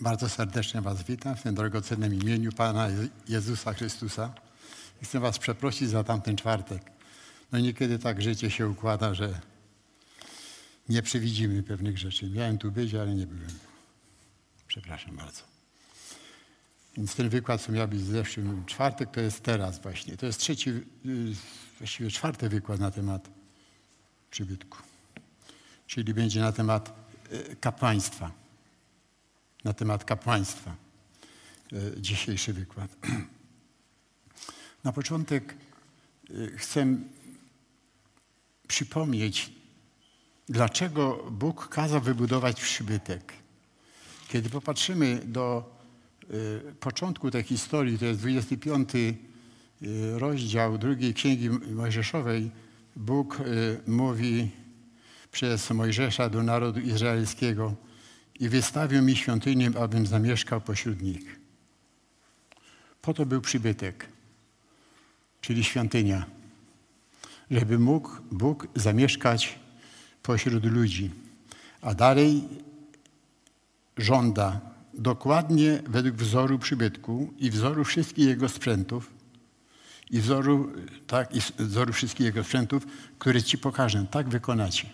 Bardzo serdecznie Was witam w tym drogocennym imieniu Pana Jezusa Chrystusa. Chcę Was przeprosić za tamten czwartek. No niekiedy tak życie się układa, że nie przewidzimy pewnych rzeczy. Miałem tu być, ale nie byłem. Przepraszam bardzo. Więc ten wykład, co miał być w zeszłym czwartek, to jest teraz właśnie. To jest trzeci, y, właściwie czwarty wykład na temat przybytku. Czyli będzie na temat y, kapłaństwa na temat kapłaństwa. E, dzisiejszy wykład. Na początek e, chcę przypomnieć, dlaczego Bóg kazał wybudować przybytek. Kiedy popatrzymy do e, początku tej historii, to jest 25 rozdział drugiej Księgi Mojżeszowej, Bóg mówi przez Mojżesza do narodu izraelskiego – i wystawił mi świątynię, abym zamieszkał pośród nich. Po to był przybytek, czyli świątynia, żeby mógł Bóg zamieszkać pośród ludzi. A dalej żąda dokładnie według wzoru przybytku i wzoru wszystkich jego sprzętów, i wzoru, tak, i wzoru wszystkich jego sprzętów, które ci pokażę. Tak wykonacie.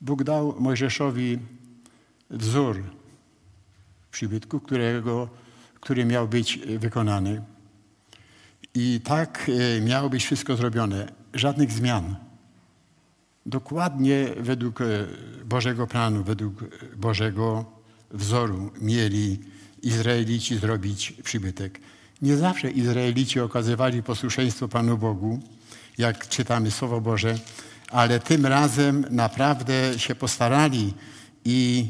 Bóg dał Mojżeszowi wzór przybytku, którego, który miał być wykonany. I tak e, miało być wszystko zrobione. Żadnych zmian. Dokładnie według e, Bożego planu, według Bożego wzoru mieli Izraelici zrobić przybytek. Nie zawsze Izraelici okazywali posłuszeństwo Panu Bogu, jak czytamy Słowo Boże, ale tym razem naprawdę się postarali i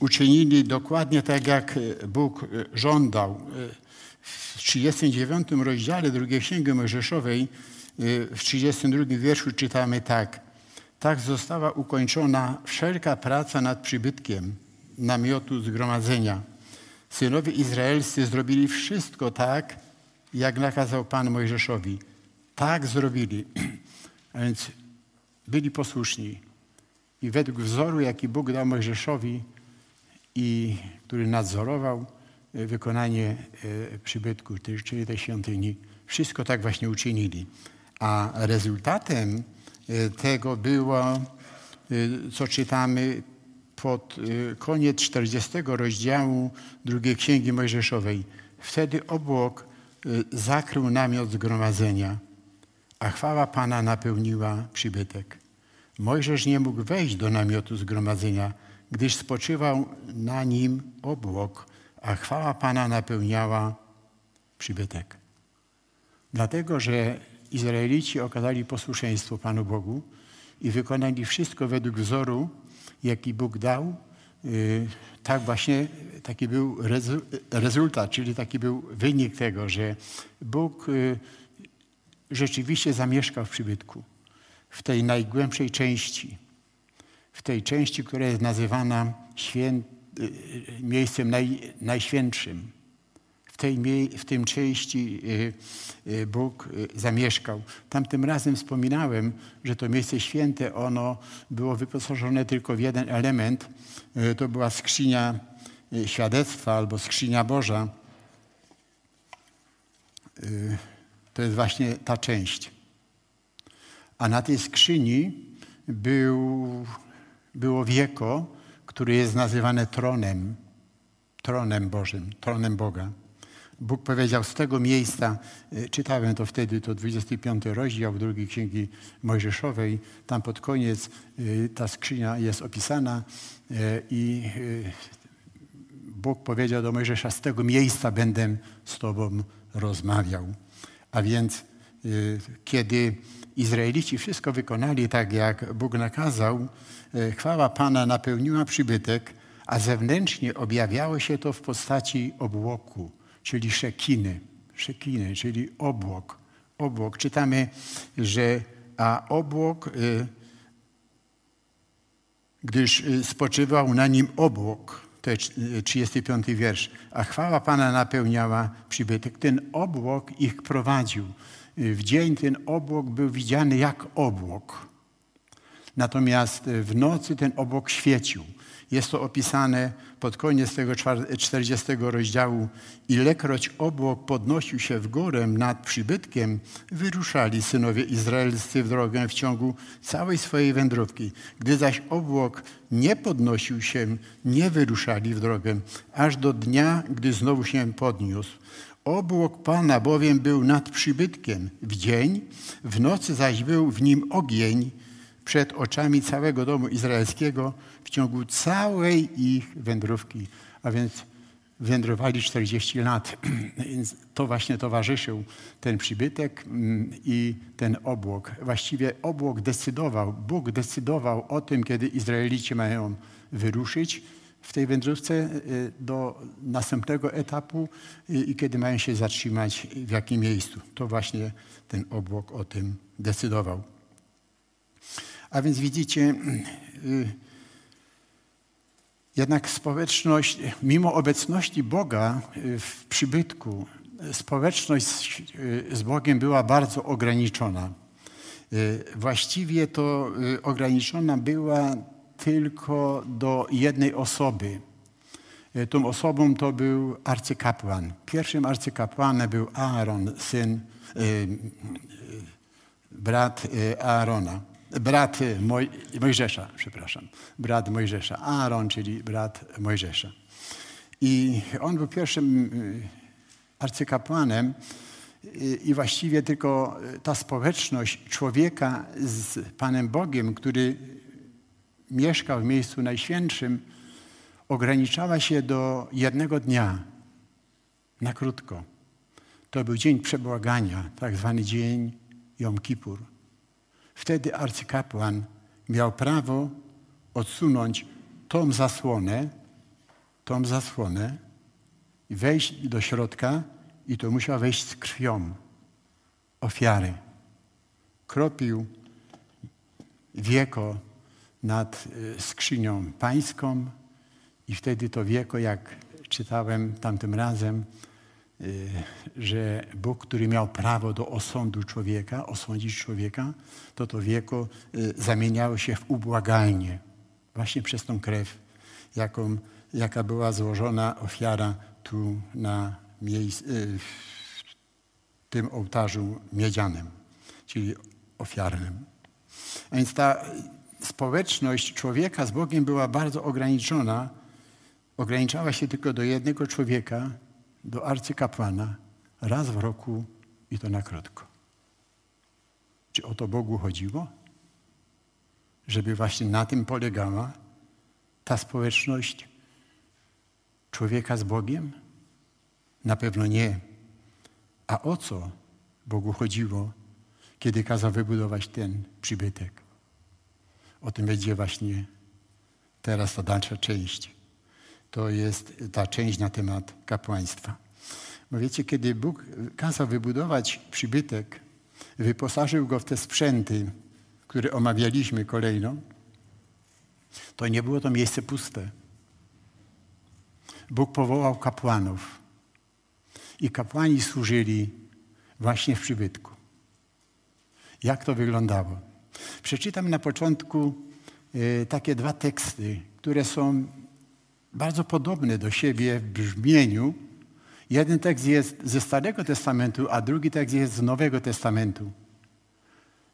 uczynili dokładnie tak, jak Bóg żądał. Y, w 39 rozdziale drugiej Księgi Mojżeszowej y, w 32 wierszu czytamy tak. Tak została ukończona wszelka praca nad przybytkiem namiotu zgromadzenia. Synowie izraelscy zrobili wszystko tak, jak nakazał Pan Mojżeszowi. Tak zrobili. A więc byli posłuszni i według wzoru, jaki Bóg dał Mojżeszowi i który nadzorował e, wykonanie e, przybytku, czyli tej świątyni, wszystko tak właśnie uczynili. A rezultatem e, tego było, co czytamy pod koniec 40 rozdziału drugiej Księgi Mojżeszowej. Wtedy obłok zakrył namiot zgromadzenia, a chwała Pana napełniła przybytek. Mojżesz nie mógł wejść do namiotu zgromadzenia, gdyż spoczywał na nim obłok, a chwała Pana napełniała przybytek. Dlatego, że Izraelici okazali posłuszeństwo Panu Bogu i wykonali wszystko według wzoru, jaki Bóg dał, y, tak właśnie taki był rezultat, czyli taki był wynik tego, że Bóg y, rzeczywiście zamieszkał w przybytku w tej najgłębszej części, w tej części, która jest nazywana świę... miejscem naj... najświętszym. W tej, w tym części y, y, Bóg y, zamieszkał. Tamtym razem wspominałem, że to miejsce święte, ono było wyposażone tylko w jeden element. To była skrzynia świadectwa albo skrzynia Boża. To jest właśnie ta część. A na tej skrzyni był, było wieko, które jest nazywane tronem, tronem Bożym, tronem Boga. Bóg powiedział z tego miejsca, e, czytałem to wtedy, to 25 rozdział drugiej Księgi Mojżeszowej, tam pod koniec e, ta skrzynia jest opisana e, i Bóg powiedział do Mojżesza, z tego miejsca będę z Tobą rozmawiał. A więc kiedy Izraelici wszystko wykonali tak, jak Bóg nakazał, e, chwała Pana napełniła przybytek, a zewnętrznie objawiało się to w postaci obłoku, czyli szekiny, szekiny, czyli obłok. Obłok. Czytamy, że a obłok, y, gdyż y, spoczywał na nim obłok, to jest 35 wiersz, a chwała Pana napełniała przybytek. Ten obłok ich prowadził w dzień ten obłok był widziany jak obłok. Natomiast w nocy ten obłok świecił. Jest to opisane pod koniec tego 40 rozdziału. Ilekroć obłok podnosił się w górę nad przybytkiem, wyruszali synowie izraelscy w drogę w ciągu całej swojej wędrówki. Gdy zaś obłok nie podnosił się, nie wyruszali w drogę, aż do dnia, gdy znowu się podniósł. Obłok Pana bowiem był nad przybytkiem w dzień, w nocy zaś był w nim ogień przed oczami całego domu izraelskiego w ciągu całej ich wędrówki. A więc wędrowali 40 lat. Więc to właśnie towarzyszył ten przybytek mm, i ten obłok. Właściwie obłok decydował, Bóg decydował o tym, kiedy Izraelici mają wyruszyć w tej wędrówce y, do następnego etapu y, i kiedy mają się zatrzymać, w jakim miejscu. To właśnie ten obłok o tym decydował. A więc widzicie, y, jednak społeczność, mimo obecności Boga w przybytku, społeczność z Bogiem była bardzo ograniczona. Właściwie to ograniczona była tylko do jednej osoby. E, tą osobą to był arcykapłan. Pierwszym arcykapłanem był Aaron, syn, e, e, brat Aarona. Brat Moj, Mojżesza, przepraszam. Brat Mojżesza. Aaron, czyli brat Mojżesza. I on był pierwszym arcykapłanem i właściwie tylko ta społeczność człowieka z Panem Bogiem, który mieszkał w miejscu najświętszym, ograniczała się do jednego dnia, na krótko. To był dzień przebłagania, tak zwany dzień Jom Kippur. Wtedy arcykapłan miał prawo odsunąć tą zasłonę, tą zasłonę wejść do środka i to musiał wejść z krwią ofiary. Kropił wieko nad y, skrzynią pańską i wtedy to wieko, jak czytałem tamtym razem, y, że Bóg, który miał prawo do osądu człowieka, osądzić człowieka, to to wieko y, zamieniało się w ubłagalnie właśnie przez tą krew, jaką, jaka była złożona ofiara tu na miejscu, w tym ołtarzu miedzianym, czyli ofiarnym. A więc ta społeczność człowieka z Bogiem była bardzo ograniczona. Ograniczała się tylko do jednego człowieka, do arcykapłana, raz w roku i to na krótko. Czy o to Bogu chodziło? Żeby właśnie na tym polegała ta społeczność człowieka z Bogiem? Na pewno nie. A o co Bogu chodziło, kiedy kazał wybudować ten przybytek? O tym będzie właśnie teraz ta dalsza część. To jest ta część na temat kapłaństwa. Bo wiecie, kiedy Bóg kazał wybudować przybytek, wyposażył go w te sprzęty, które omawialiśmy kolejno, to nie było to miejsce puste. Bóg powołał kapłanów i kapłani służyli właśnie w przybytku. Jak to wyglądało? Przeczytam na początku e, takie dwa teksty, które są bardzo podobne do siebie w brzmieniu. Jeden tekst jest ze Starego Testamentu, a drugi tekst jest z Nowego Testamentu.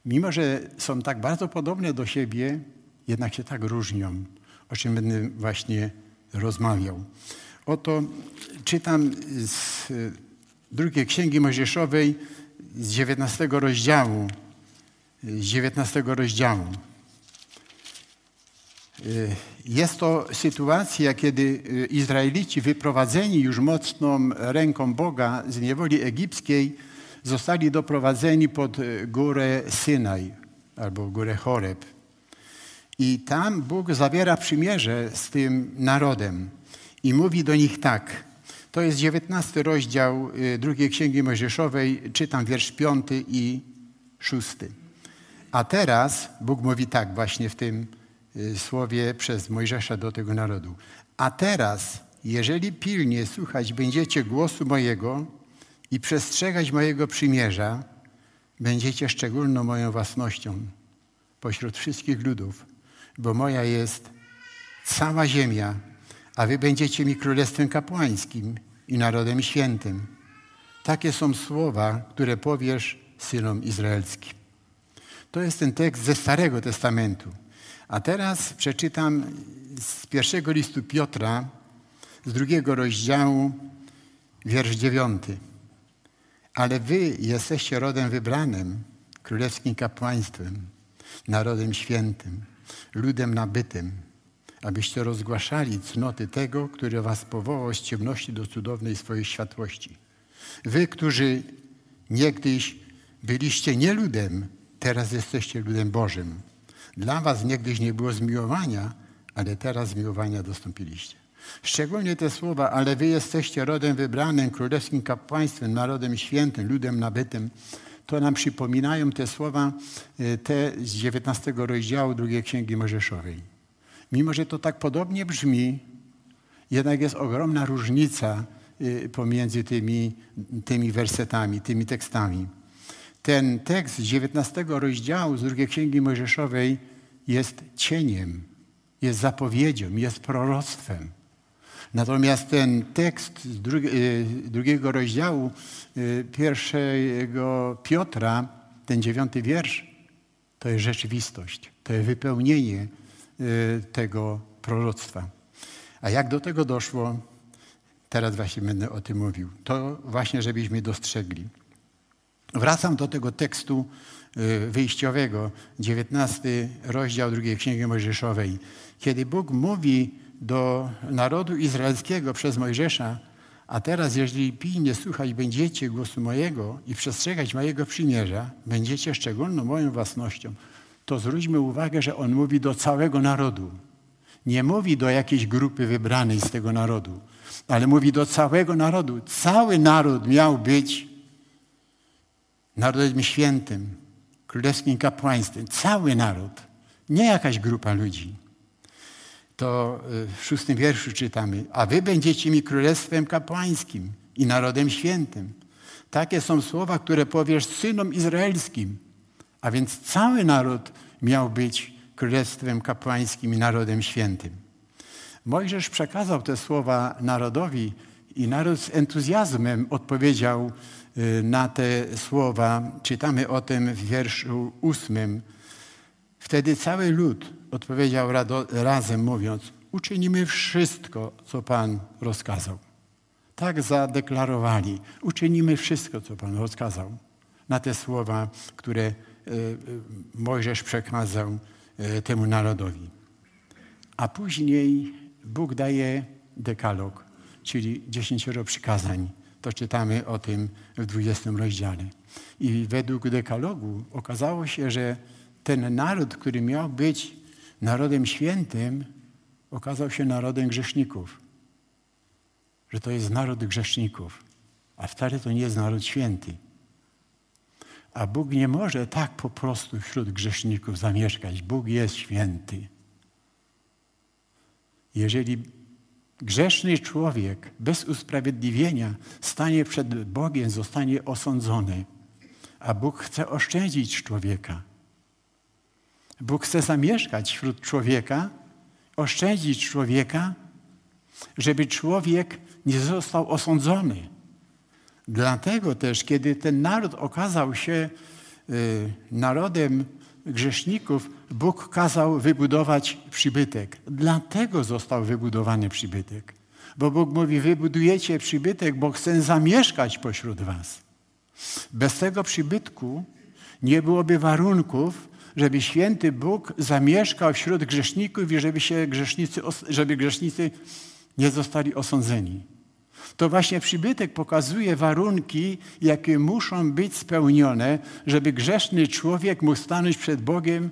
Mimo, że są tak bardzo podobne do siebie, jednak się tak różnią, o czym będę właśnie rozmawiał. Oto czytam z drugiej Księgi Mojżeszowej z 19 rozdziału z 19 rozdziału. Y, jest to sytuacja, kiedy y, Izraelici wyprowadzeni już mocną ręką Boga z niewoli egipskiej zostali doprowadzeni pod y, górę Synaj albo górę Choreb. I tam Bóg zawiera przymierze z tym narodem i mówi do nich tak. To jest 19 rozdział drugiej Księgi Mojżeszowej, czytam wiersz 5 i 6. A teraz Bóg mówi tak właśnie w tym y, słowie przez Mojżesza do tego narodu. A teraz, jeżeli pilnie słuchać będziecie głosu mojego i przestrzegać mojego przymierza, będziecie szczególną moją własnością pośród wszystkich ludów, bo moja jest cała ziemia, a wy będziecie mi królestwem kapłańskim i narodem świętym. Takie są słowa, które powiesz synom izraelskim. To jest ten tekst ze Starego Testamentu. A teraz przeczytam z pierwszego listu Piotra, z drugiego rozdziału, wiersz dziewiąty. Ale wy jesteście rodem wybranym, królewskim kapłaństwem, narodem świętym, ludem nabytym, abyście rozgłaszali cnoty tego, który was powołał z ciemności do cudownej swojej światłości. Wy, którzy niegdyś byliście nie ludem, teraz jesteście ludem Bożym. Dla was niegdyś nie było zmiłowania, ale teraz zmiłowania dostąpiliście. Szczególnie te słowa, ale wy jesteście rodem wybranym, królewskim kapłaństwem, narodem świętym, ludem nabytym, to nam przypominają te słowa, e, te z 19 rozdziału drugiej Księgi Mojżeszowej. Mimo, że to tak podobnie brzmi, jednak jest ogromna różnica e, pomiędzy tymi, tymi wersetami, tymi tekstami. Ten tekst z 19 rozdziału z drugiej Księgi Mojżeszowej jest cieniem, jest zapowiedzią, jest proroctwem. Natomiast ten tekst z y, drugiego rozdziału y, pierwszego Piotra, ten dziewiąty wiersz, to jest rzeczywistość, to jest wypełnienie y, tego proroctwa. A jak do tego doszło, teraz właśnie będę o tym mówił. To właśnie, żebyśmy dostrzegli. Wracam do tego tekstu wyjściowego, 19 rozdział drugiej Księgi Mojżeszowej. Kiedy Bóg mówi do narodu izraelskiego przez Mojżesza, a teraz, jeżeli pilnie słuchać będziecie głosu mojego i przestrzegać mojego przymierza, będziecie szczególną moją własnością, to zwróćmy uwagę, że on mówi do całego narodu. Nie mówi do jakiejś grupy wybranej z tego narodu, ale mówi do całego narodu. Cały naród miał być narodem świętym, królewskim kapłaństwem. Cały naród, nie jakaś grupa ludzi to y, w szóstym wierszu czytamy, a wy będziecie mi królestwem kapłańskim i narodem świętym. Takie są słowa, które powiesz synom izraelskim. A więc cały naród miał być królestwem kapłańskim i narodem świętym. Mojżesz przekazał te słowa narodowi i naród z entuzjazmem odpowiedział na te słowa. Czytamy o tym w wierszu ósmym. Wtedy cały lud odpowiedział razem, mówiąc: Uczynimy wszystko, co Pan rozkazał. Tak zadeklarowali: Uczynimy wszystko, co Pan rozkazał. Na te słowa, które e, e, Mojżesz przekazał temu narodowi. A później Bóg daje dekalog, czyli dziesięcioro przykazań. To czytamy o tym w 20 rozdziale. I według dekalogu okazało się, że ten naród, który miał być narodem świętym, okazał się narodem grzeszników. Że to jest naród grzeszników. A wcale to nie jest naród święty. A Bóg nie może tak po prostu wśród grzeszników zamieszkać. Bóg jest święty. Jeżeli grzeszny człowiek bez usprawiedliwienia stanie przed Bogiem, zostanie osądzony, a Bóg chce oszczędzić człowieka, Bóg chce zamieszkać wśród człowieka, oszczędzić człowieka, żeby człowiek nie został osądzony. Dlatego też, kiedy ten naród okazał się y, narodem grzeszników, Bóg kazał wybudować przybytek. Dlatego został wybudowany przybytek. Bo Bóg mówi, wybudujecie przybytek, bo chcę zamieszkać pośród was. Bez tego przybytku nie byłoby warunków, żeby święty Bóg zamieszkał wśród grzeszników i żeby, się grzesznicy, żeby grzesznicy nie zostali osądzeni. To właśnie przybytek pokazuje warunki, jakie muszą być spełnione, żeby grzeszny człowiek mógł stanąć przed Bogiem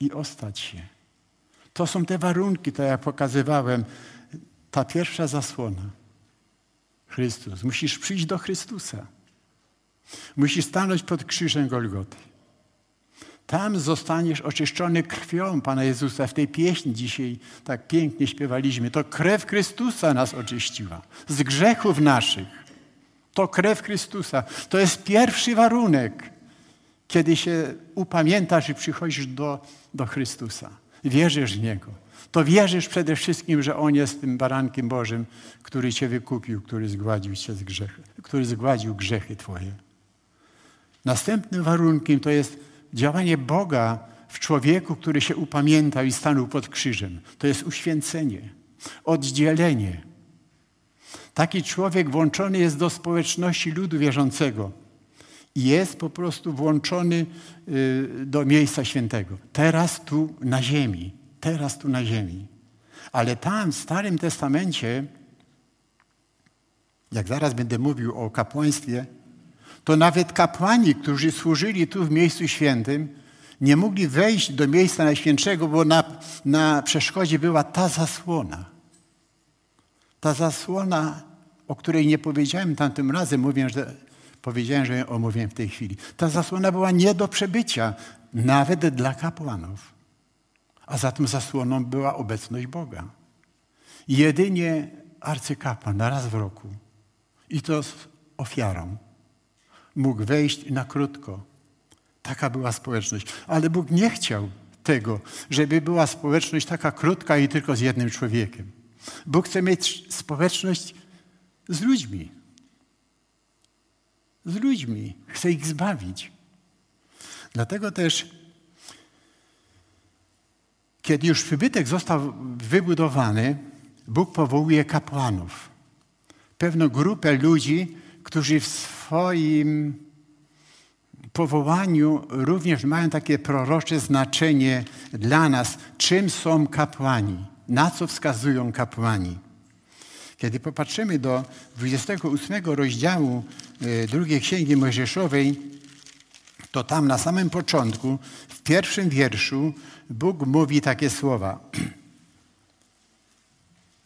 i ostać się. To są te warunki, to jak pokazywałem, ta pierwsza zasłona. Chrystus. Musisz przyjść do Chrystusa. Musisz stanąć pod krzyżem Golgoty. Tam zostaniesz oczyszczony krwią Pana Jezusa. W tej pieśni dzisiaj tak pięknie śpiewaliśmy. To krew Chrystusa nas oczyściła z grzechów naszych. To krew Chrystusa. To jest pierwszy warunek, kiedy się upamiętasz i przychodzisz do, do Chrystusa. Wierzysz w Niego. to wierzysz przede wszystkim, że On jest tym barankiem Bożym, który Cię wykupił, który zgładził, cię z grzechy, który zgładził grzechy Twoje. Następnym warunkiem to jest działanie Boga w człowieku, który się upamiętał i stanął pod krzyżem. To jest uświęcenie, oddzielenie. Taki człowiek włączony jest do społeczności ludu wierzącego i jest po prostu włączony y, do miejsca świętego. Teraz tu na ziemi, teraz tu na ziemi. Ale tam w Starym Testamencie, jak zaraz będę mówił o kapłaństwie, to nawet kapłani, którzy służyli tu w miejscu świętym, nie mogli wejść do miejsca najświętszego, bo na, na przeszkodzie była ta zasłona. Ta zasłona, o której nie powiedziałem tamtym razem, mówię, że powiedziałem, że ją omówiłem w tej chwili. Ta zasłona była nie do przebycia, nawet dla kapłanów. A za tą zasłoną była obecność Boga. Jedynie arcykapłan raz w roku i to z ofiarą mógł wejść na krótko. Taka była społeczność. Ale Bóg nie chciał tego, żeby była społeczność taka krótka i tylko z jednym człowiekiem. Bóg chce mieć społeczność z ludźmi. Z ludźmi. Chce ich zbawić. Dlatego też, kiedy już przybytek został wybudowany, Bóg powołuje kapłanów. Pewną grupę ludzi, którzy w swoim powołaniu również mają takie prorocze znaczenie dla nas, czym są kapłani, na co wskazują kapłani. Kiedy popatrzymy do 28 rozdziału e, drugiej Księgi Mojżeszowej, to tam na samym początku, w pierwszym wierszu, Bóg mówi takie słowa.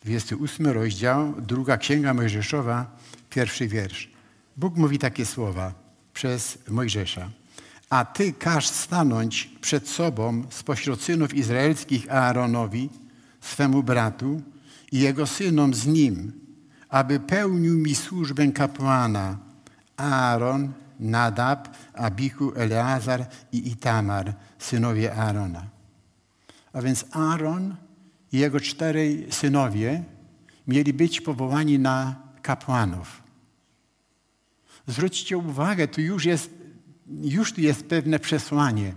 28 rozdział, druga Księga Mojżeszowa, pierwszy wiersz. Bóg mówi takie słowa przez Mojżesza. A ty każ stanąć przed sobą spośród synów izraelskich Aaronowi, swemu bratu i jego synom z nim, aby pełnił mi służbę kapłana Aaron, Nadab, Abichu, Eleazar i Itamar, synowie Aarona. A więc Aaron i jego czterej synowie mieli być powołani na kapłanów. Zwróćcie uwagę, tu już jest, już tu jest pewne przesłanie.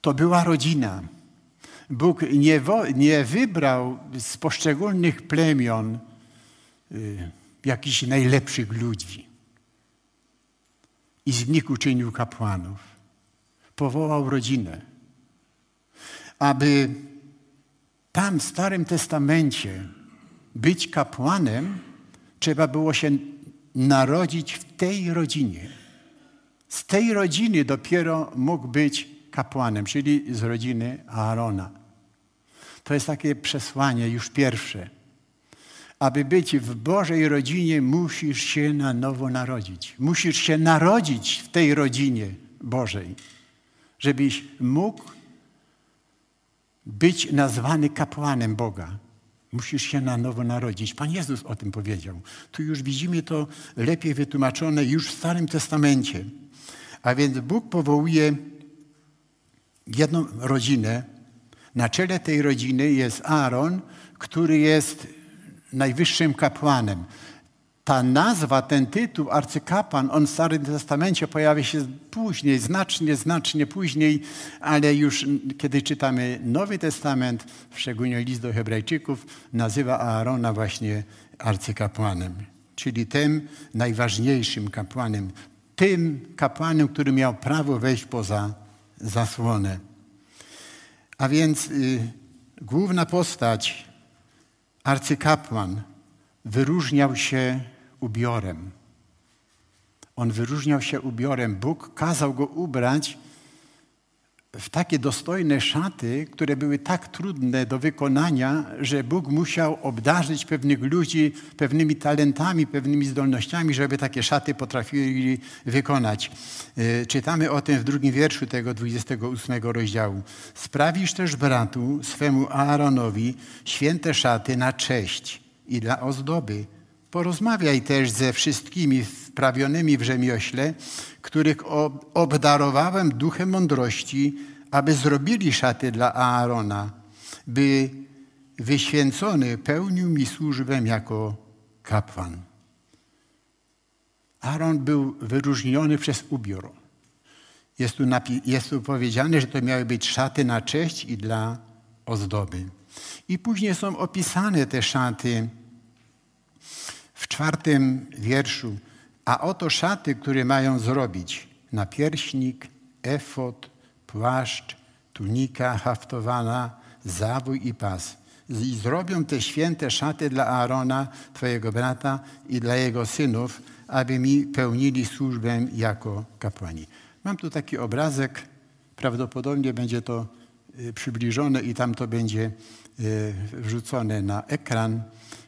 To była rodzina. Bóg nie, nie wybrał z poszczególnych plemion y, jakichś najlepszych ludzi i z nich uczynił kapłanów. Powołał rodzinę, aby tam w Starym Testamencie być kapłanem, trzeba było się narodzić w tej rodzinie. Z tej rodziny dopiero mógł być kapłanem, czyli z rodziny Aarona. To jest takie przesłanie już pierwsze. Aby być w Bożej rodzinie, musisz się na nowo narodzić. Musisz się narodzić w tej rodzinie Bożej, żebyś mógł być nazwany kapłanem Boga. Musisz się na nowo narodzić. Pan Jezus o tym powiedział. Tu już widzimy to lepiej wytłumaczone już w Starym Testamencie. A więc Bóg powołuje jedną rodzinę. Na czele tej rodziny jest Aaron, który jest najwyższym kapłanem ta nazwa, ten tytuł arcykapłan, on w Starym Testamencie pojawia się później, znacznie, znacznie później, ale już kiedy czytamy Nowy Testament, szczególnie list do Hebrajczyków, nazywa Aarona właśnie arcykapłanem, czyli tym najważniejszym kapłanem, tym kapłanem, który miał prawo wejść poza zasłonę. A więc y, główna postać, arcykapłan, wyróżniał się ubiorem. On wyróżniał się ubiorem. Bóg kazał go ubrać w takie dostojne szaty, które były tak trudne do wykonania, że Bóg musiał obdarzyć pewnych ludzi pewnymi talentami, pewnymi zdolnościami, żeby takie szaty potrafili wykonać. E, czytamy o tym w drugim wierszu tego 28 rozdziału. Sprawisz też bratu swemu Aaronowi święte szaty na cześć i dla ozdoby, Porozmawiaj też ze wszystkimi wprawionymi w rzemiośle, których obdarowałem duchem mądrości, aby zrobili szaty dla Aarona. by wyświęcony pełnił mi służbę jako kapłan. Aaron był wyróżniony przez ubiór. Jest tu, jest tu powiedziane, że to miały być szaty na cześć i dla ozdoby. I później są opisane te szaty w czwartym wierszu. A oto szaty, które mają zrobić napierśnik, efot, płaszcz, tunika haftowana, zawój i pas. I zrobią te święte szaty dla Aarona, twojego brata i dla jego synów, aby mi pełnili służbę jako kapłani. Mam tu taki obrazek, prawdopodobnie będzie to y, przybliżone i tam to będzie y, wrzucone na ekran,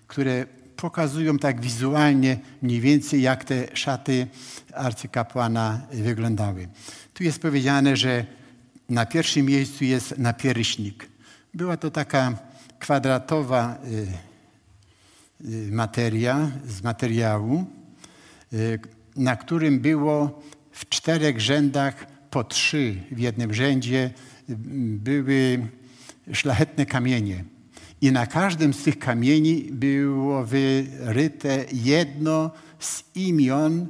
które pokazują tak wizualnie mniej więcej, jak te szaty arcykapłana wyglądały. Tu jest powiedziane, że na pierwszym miejscu jest napierśnik. Była to taka kwadratowa y, materia z materiału, na którym było w czterech rzędach po trzy w jednym rzędzie były szlachetne kamienie. I na każdym z tych kamieni było wyryte jedno z imion, e,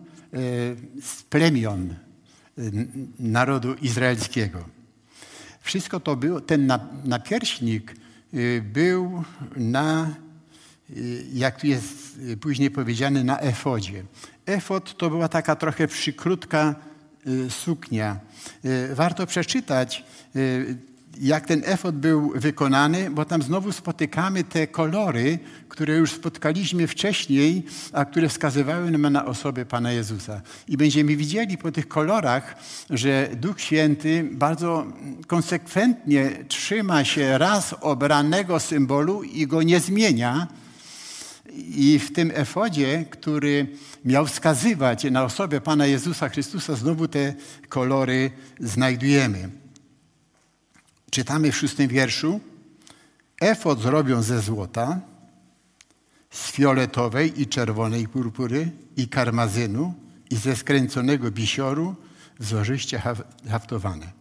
z plemion e, narodu izraelskiego. Wszystko to było, ten napierśnik e, był na, jak tu jest później powiedziane, na efodzie. Efod to była taka trochę przykrótka suknia. Warto przeczytać, jak ten efod był wykonany, bo tam znowu spotykamy te kolory, które już spotkaliśmy wcześniej, a które wskazywały nam na osobę Pana Jezusa. I będziemy widzieli po tych kolorach, że Duch Święty bardzo konsekwentnie trzyma się raz obranego symbolu i go nie zmienia, i w tym efodzie, który miał wskazywać na osobę Pana Jezusa Chrystusa, znowu te kolory znajdujemy. Czytamy w szóstym wierszu. Efod zrobią ze złota, z fioletowej i czerwonej purpury i karmazynu i ze skręconego bisioru wzorzyście haftowane.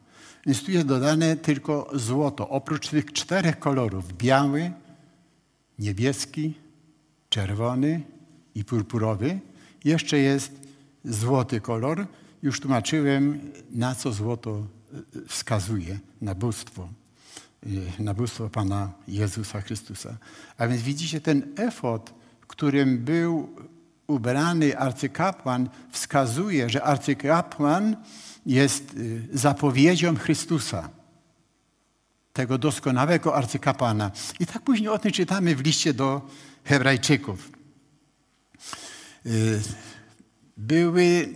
Więc tu jest dodane tylko złoto. Oprócz tych czterech kolorów, biały, niebieski, czerwony i purpurowy. Jeszcze jest złoty kolor. Już tłumaczyłem, na co złoto wskazuje, na bóstwo, e, na bóstwo Pana Jezusa Chrystusa. A więc widzicie, ten efot, którym był ubrany arcykapłan, wskazuje, że arcykapłan jest e, zapowiedzią Chrystusa, tego doskonałego arcykapłana. I tak później o tym czytamy w liście do Hebrajczyków. Y, były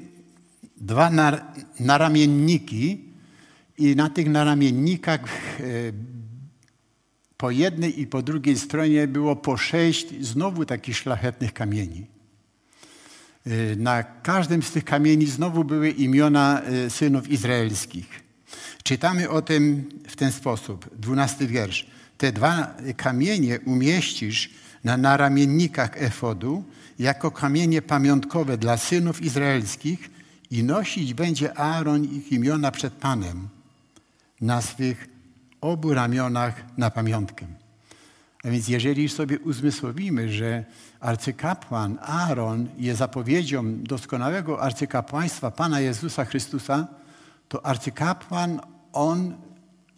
dwa naramienniki i na tych naramiennikach y, po jednej i po drugiej stronie było po sześć znowu takich szlachetnych kamieni. Y, na każdym z tych kamieni znowu były imiona synów izraelskich. Czytamy o tym w ten sposób. Dwunasty wiersz. Te dwa kamienie umieścisz na naramiennikach efodu jako kamienie pamiątkowe dla synów izraelskich i nosić będzie Aaron ich imiona przed Panem na swych obu ramionach na pamiątkę. A więc jeżeli sobie uzmysłowimy, że arcykapłan Aaron jest zapowiedzią doskonałego arcykapłaństwa Pana Jezusa Chrystusa, to arcykapłan, on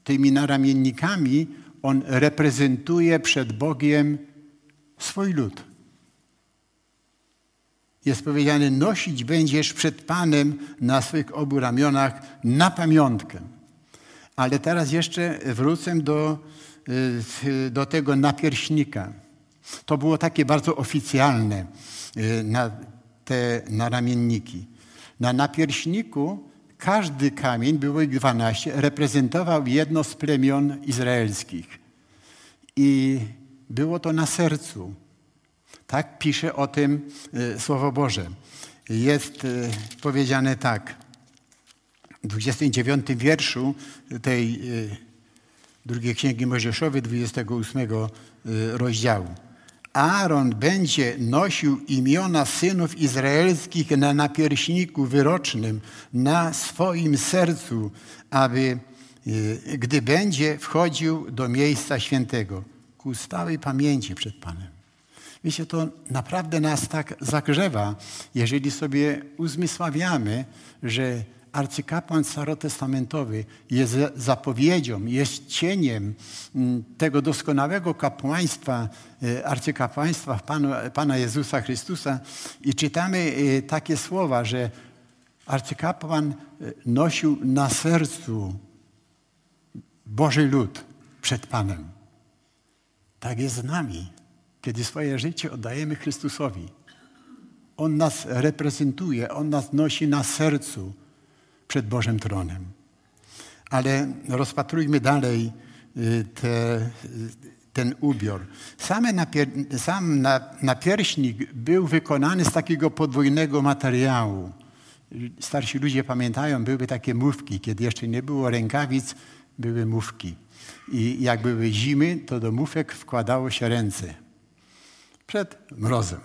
tymi naramiennikami, on reprezentuje przed Bogiem swój lud. Jest powiedziane, nosić będziesz przed Panem na swych obu ramionach na pamiątkę. Ale teraz jeszcze wrócę do, y, do tego napierśnika. To było takie bardzo oficjalne y, na te naramienniki. Na napierśniku każdy kamień, było ich 12, reprezentował jedno z plemion izraelskich. I było to na sercu. Tak pisze o tym e, Słowo Boże. Jest powiedziane tak. W 29 wierszu tej e, drugiej Księgi Mojżeszowej, 28 rozdziału. Aaron będzie nosił imiona synów izraelskich na napierśniku wyrocznym, na swoim sercu, aby y, gdy będzie wchodził do miejsca świętego, ku stałej pamięci przed Panem. Wiecie, to naprawdę nas tak zagrzewa, jeżeli sobie uzmysławiamy, że arcykapłan starotestamentowy jest zapowiedzią, jest cieniem mm, tego doskonałego kapłaństwa, e, arcykapłaństwa Pana, Pana Jezusa Chrystusa i czytamy e, takie słowa, że arcykapłan e, nosił na sercu Boży lud przed Panem. Tak jest z nami, kiedy swoje życie oddajemy Chrystusowi. On nas reprezentuje, On nas nosi na sercu przed Bożym Tronem. Ale rozpatrujmy dalej y, te, ten ubiór. Same napier, sam napierśnik był wykonany z takiego podwójnego materiału. Starsi ludzie pamiętają, były takie mówki, kiedy jeszcze nie było rękawic, były mówki. I jak były zimy, to do mufek wkładało się ręce przed mrozem.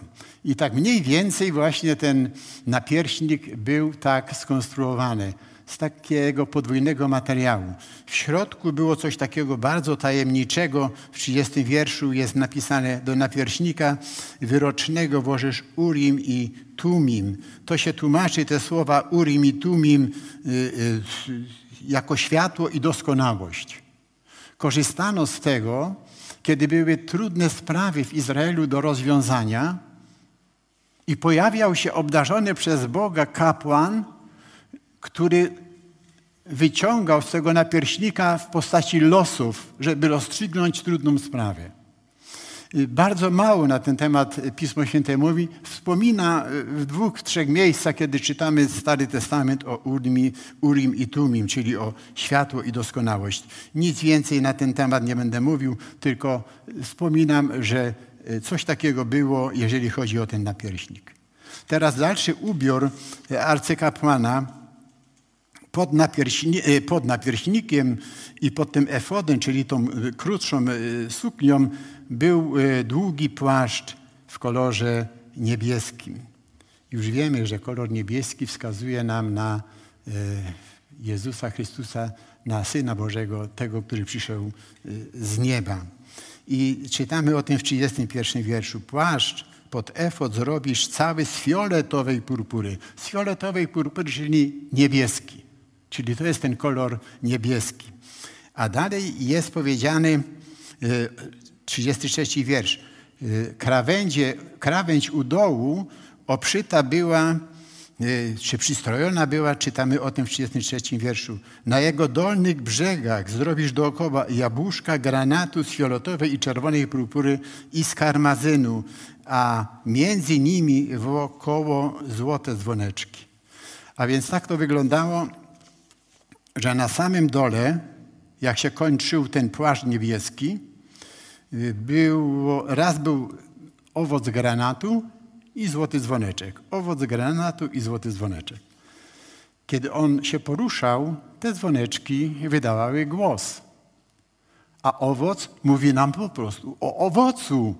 I tak mniej więcej właśnie ten napierśnik był tak skonstruowany, z takiego podwójnego materiału. W środku było coś takiego bardzo tajemniczego. W 30 wierszu jest napisane do napierśnika wyrocznego włożysz Urim i Tumim. To się tłumaczy te słowa Urim i Tumim y, y, jako światło i doskonałość. Korzystano z tego, kiedy były trudne sprawy w Izraelu do rozwiązania i pojawiał się obdarzony przez Boga kapłan, który wyciągał z tego napierśnika w postaci losów, żeby rozstrzygnąć trudną sprawę. Bardzo mało na ten temat Pismo Święte mówi. Wspomina w dwóch, trzech miejscach, kiedy czytamy Stary Testament o Urim, Urim i Tumim, czyli o światło i doskonałość. Nic więcej na ten temat nie będę mówił, tylko wspominam, że coś takiego było, jeżeli chodzi o ten napierśnik. Teraz dalszy ubiór arcykapłana pod, napierśni, pod napierśnikiem i pod tym efodem, czyli tą krótszą suknią, był e, długi płaszcz w kolorze niebieskim. Już wiemy, że kolor niebieski wskazuje nam na e, Jezusa Chrystusa, na Syna Bożego, tego, który przyszedł e, z nieba. I czytamy o tym w 31 wierszu. Płaszcz pod efod zrobisz cały z fioletowej purpury. Z fioletowej purpury, czyli niebieski. Czyli to jest ten kolor niebieski. A dalej jest powiedziany 33 wiersz. Y, krawędzie, krawędź u dołu oprzyta była, y, czy przystrojona była, czytamy o tym w 33 wierszu. Na jego dolnych brzegach zrobisz dookoła jabłuszka, granatu z fioletowej i czerwonej purpury i z karmazynu, a między nimi wokoło złote dzwoneczki. A więc tak to wyglądało, że na samym dole, jak się kończył ten płaszcz niebieski, było, raz był owoc granatu i złoty dzwoneczek. Owoc granatu i złoty dzwoneczek. Kiedy on się poruszał, te dzwoneczki wydawały głos. A owoc mówi nam po prostu o owocu.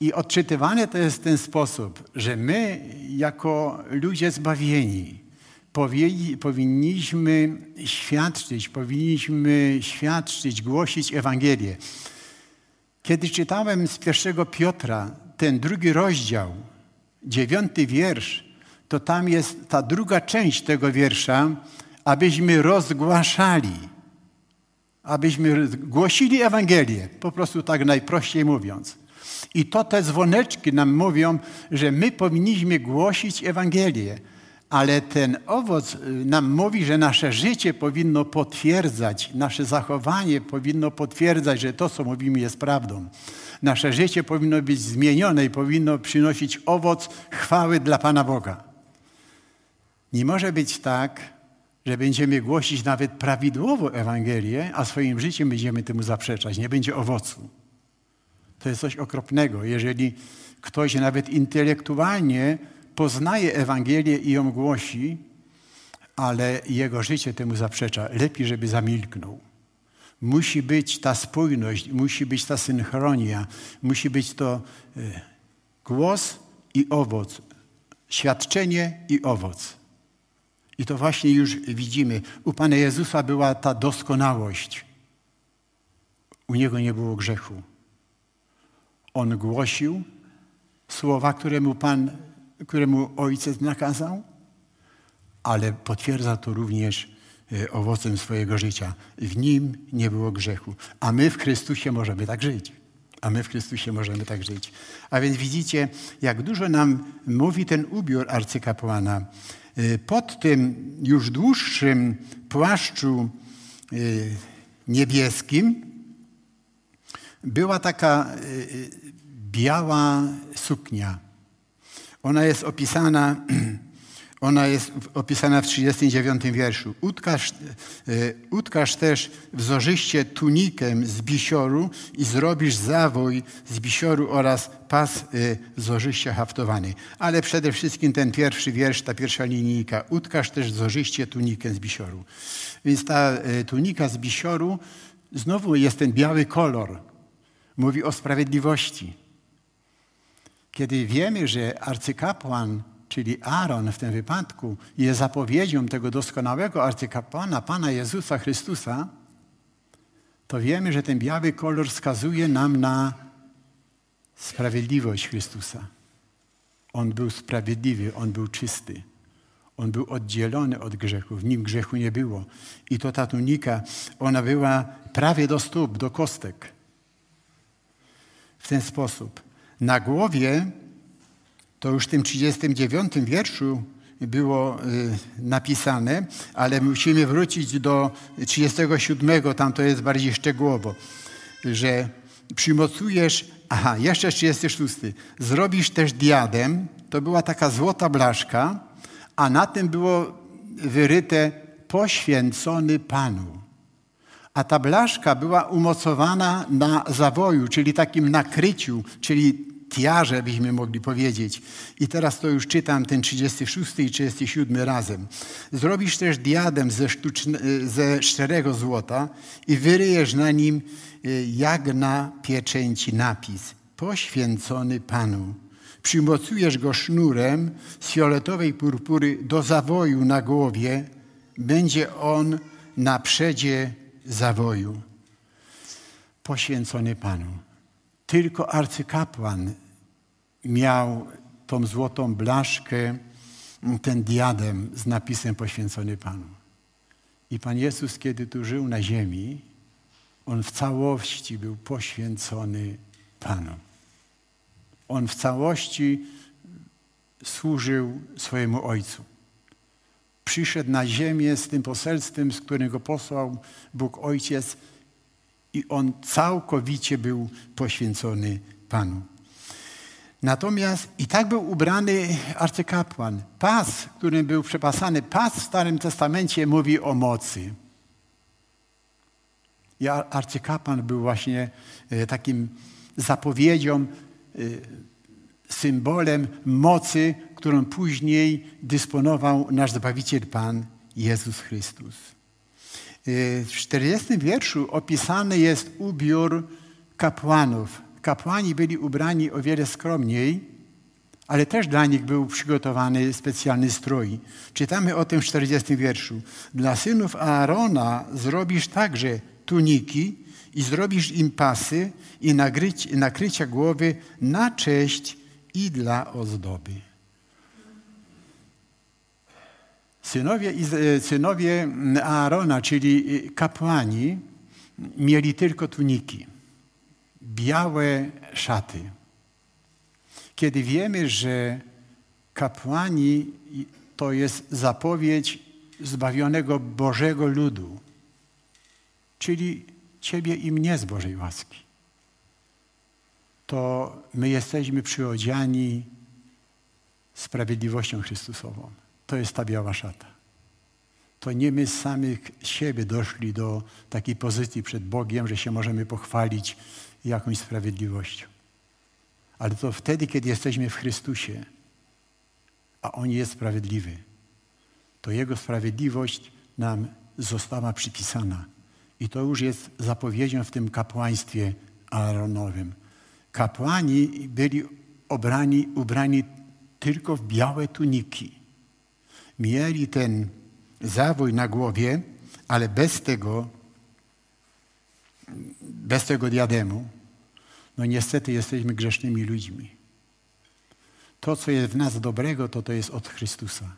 I odczytywane to jest w ten sposób, że my, jako ludzie zbawieni, powinniśmy świadczyć, powinniśmy świadczyć, głosić Ewangelię. Kiedy czytałem z pierwszego Piotra ten drugi rozdział, dziewiąty wiersz, to tam jest ta druga część tego wiersza, abyśmy rozgłaszali, abyśmy głosili Ewangelię, po prostu tak najprościej mówiąc. I to te dzwoneczki nam mówią, że my powinniśmy głosić Ewangelię ale ten owoc y, nam mówi, że nasze życie powinno potwierdzać, nasze zachowanie powinno potwierdzać, że to, co mówimy, jest prawdą. Nasze życie powinno być zmienione i powinno przynosić owoc chwały dla Pana Boga. Nie może być tak, że będziemy głosić nawet prawidłowo Ewangelię, a swoim życiem będziemy temu zaprzeczać. Nie będzie owocu. To jest coś okropnego. Jeżeli ktoś nawet intelektualnie poznaje Ewangelię i ją głosi, ale jego życie temu zaprzecza. Lepiej, żeby zamilknął. Musi być ta spójność, musi być ta synchronia, musi być to e, głos i owoc, świadczenie i owoc. I to właśnie już widzimy. U Pana Jezusa była ta doskonałość. U Niego nie było grzechu. On głosił słowa, któremu Pan, któremu Ojciec nakazał, ale potwierdza to również e, owocem swojego życia. W Nim nie było grzechu. A my w Chrystusie możemy tak żyć. A my w Chrystusie możemy tak żyć. A więc widzicie, jak dużo nam mówi ten ubiór arcykapłana. Y, pod tym już dłuższym płaszczu y, niebieskim była taka biała suknia. Ona jest opisana Ona jest opisana w 39 wierszu. Utkaż, e, też wzorzyście tunikę z bisioru i zrobisz zawój z bisioru oraz pas e, wzorzyście haftowany. Ale przede wszystkim ten pierwszy wiersz, ta pierwsza linijka. Utkaż też wzorzyście tunikę z bisioru. Więc ta e, tunika z bisioru znowu jest ten biały kolor. Mówi o sprawiedliwości. Kiedy wiemy, że arcykapłan czyli Aaron w tym wypadku, jest zapowiedzią tego doskonałego arcykapłana, Pana Jezusa Chrystusa, to wiemy, że ten biały kolor wskazuje nam na sprawiedliwość Chrystusa. On był sprawiedliwy, on był czysty. On był oddzielony od grzechu, w nim grzechu nie było. I to ta tunika, ona była prawie do stóp, do kostek. W ten sposób. Na głowie to już w tym 39 wierszu było y, napisane, ale musimy wrócić do 37, tam to jest bardziej szczegółowo, że przymocujesz, aha, jeszcze 36, zrobisz też diadem, to była taka złota blaszka, a na tym było wyryte poświęcony Panu. A ta blaszka była umocowana na zawoju, czyli takim nakryciu, czyli tiarze, byśmy mogli powiedzieć. I teraz to już czytam ten 36 i 37 razem. Zrobisz też diadem ze, sztuczne, ze szczerego złota i wyryjesz na nim y, jak na pieczęci napis poświęcony Panu. Przymocujesz go sznurem z fioletowej purpury do zawoju na głowie. Będzie on na przedzie zawoju. Poświęcony Panu. Tylko arcykapłan miał tą złotą blaszkę, ten diadem z napisem poświęcony Panu. I Pan Jezus, kiedy tu żył na ziemi, On w całości był poświęcony Panu. On w całości służył swojemu Ojcu. Przyszedł na ziemię z tym poselstwem, z którego posłał Bóg Ojciec i On całkowicie był poświęcony Panu. Natomiast i tak był ubrany arcykapłan. Pas, którym był przepasany, pas w Starym Testamencie mówi o mocy. I arcykapłan był właśnie e, takim zapowiedzią, e, symbolem mocy, którą później dysponował nasz Zbawiciel Pan Jezus Chrystus. E, w 40 wierszu opisany jest ubiór kapłanów kapłani byli ubrani o wiele skromniej, ale też dla nich był przygotowany specjalny strój. Czytamy o tym w 40 wierszu. Dla synów Aarona zrobisz także tuniki i zrobisz im pasy i nakrycia głowy na cześć i dla ozdoby. Synowie, synowie Aarona, czyli kapłani, mieli tylko tuniki białe szaty. Kiedy wiemy, że kapłani to jest zapowiedź zbawionego Bożego ludu, czyli Ciebie i mnie z Bożej łaski, to my jesteśmy przyodziani sprawiedliwością Chrystusową. To jest ta biała szata. To nie my samych siebie doszli do takiej pozycji przed Bogiem, że się możemy pochwalić jakąś sprawiedliwością. Ale to wtedy, kiedy jesteśmy w Chrystusie, a On jest sprawiedliwy, to Jego sprawiedliwość nam została przypisana. I to już jest zapowiedzią w tym kapłaństwie Aaronowym. Kapłani byli obrani, ubrani tylko w białe tuniki. Mieli ten zawój na głowie, ale bez tego, bez tego diademu, no niestety jesteśmy grzesznymi ludźmi. To, co jest w nas dobrego, to to jest od Chrystusa.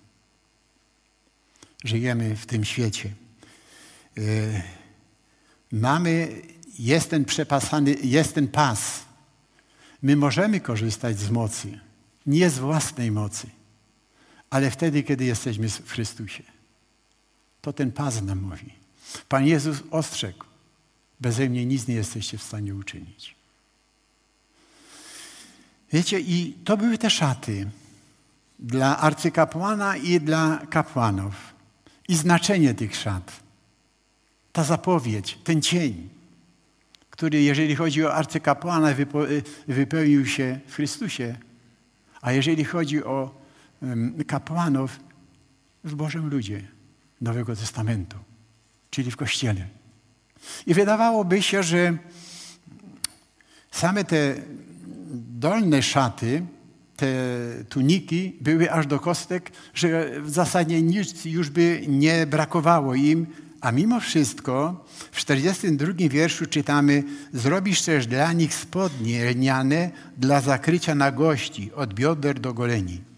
Żyjemy w tym świecie. E, mamy, jest ten przepasany, jest ten pas. My możemy korzystać z mocy, nie z własnej mocy, ale wtedy, kiedy jesteśmy w Chrystusie. To ten pas nam mówi. Pan Jezus ostrzegł, beze mnie nic nie jesteście w stanie uczynić. Wiecie, i to były te szaty dla arcykapłana i dla kapłanów. I znaczenie tych szat. Ta zapowiedź, ten cień, który jeżeli chodzi o arcykapłana wypełnił się w Chrystusie, a jeżeli chodzi o kapłanów w Bożym ludzie Nowego Testamentu, czyli w Kościele. I wydawałoby się, że same te dolne szaty, te tuniki były aż do kostek, że w zasadzie nic już by nie brakowało im, a mimo wszystko w 42 wierszu czytamy Zrobisz też dla nich spodnie lniane dla zakrycia nagości od bioder do goleni.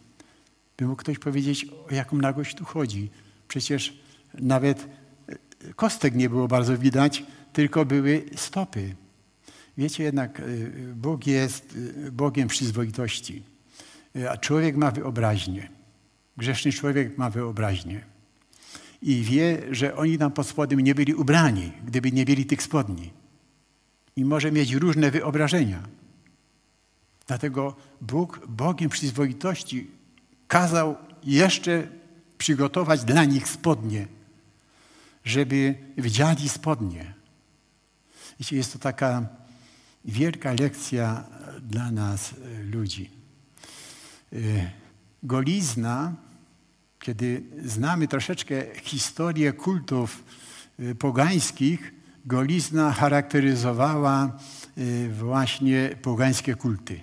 By mógł ktoś powiedzieć, o jaką nagość tu chodzi. Przecież nawet e, kostek nie było bardzo widać, tylko były stopy. Wiecie jednak, y, Bóg jest y, Bogiem przyzwoitości, a człowiek ma wyobraźnię. Grzeszny człowiek ma wyobraźnię. I wie, że oni tam pod spodem nie byli ubrani, gdyby nie mieli tych spodni. I może mieć różne wyobrażenia. Dlatego Bóg, Bogiem przyzwoitości, kazał jeszcze przygotować dla nich spodnie, żeby wdziali spodnie. Wiecie, jest to taka wielka lekcja dla nas, e, ludzi. E, golizna, kiedy znamy troszeczkę historię kultów e, pogańskich, golizna charakteryzowała właśnie pogańskie kulty.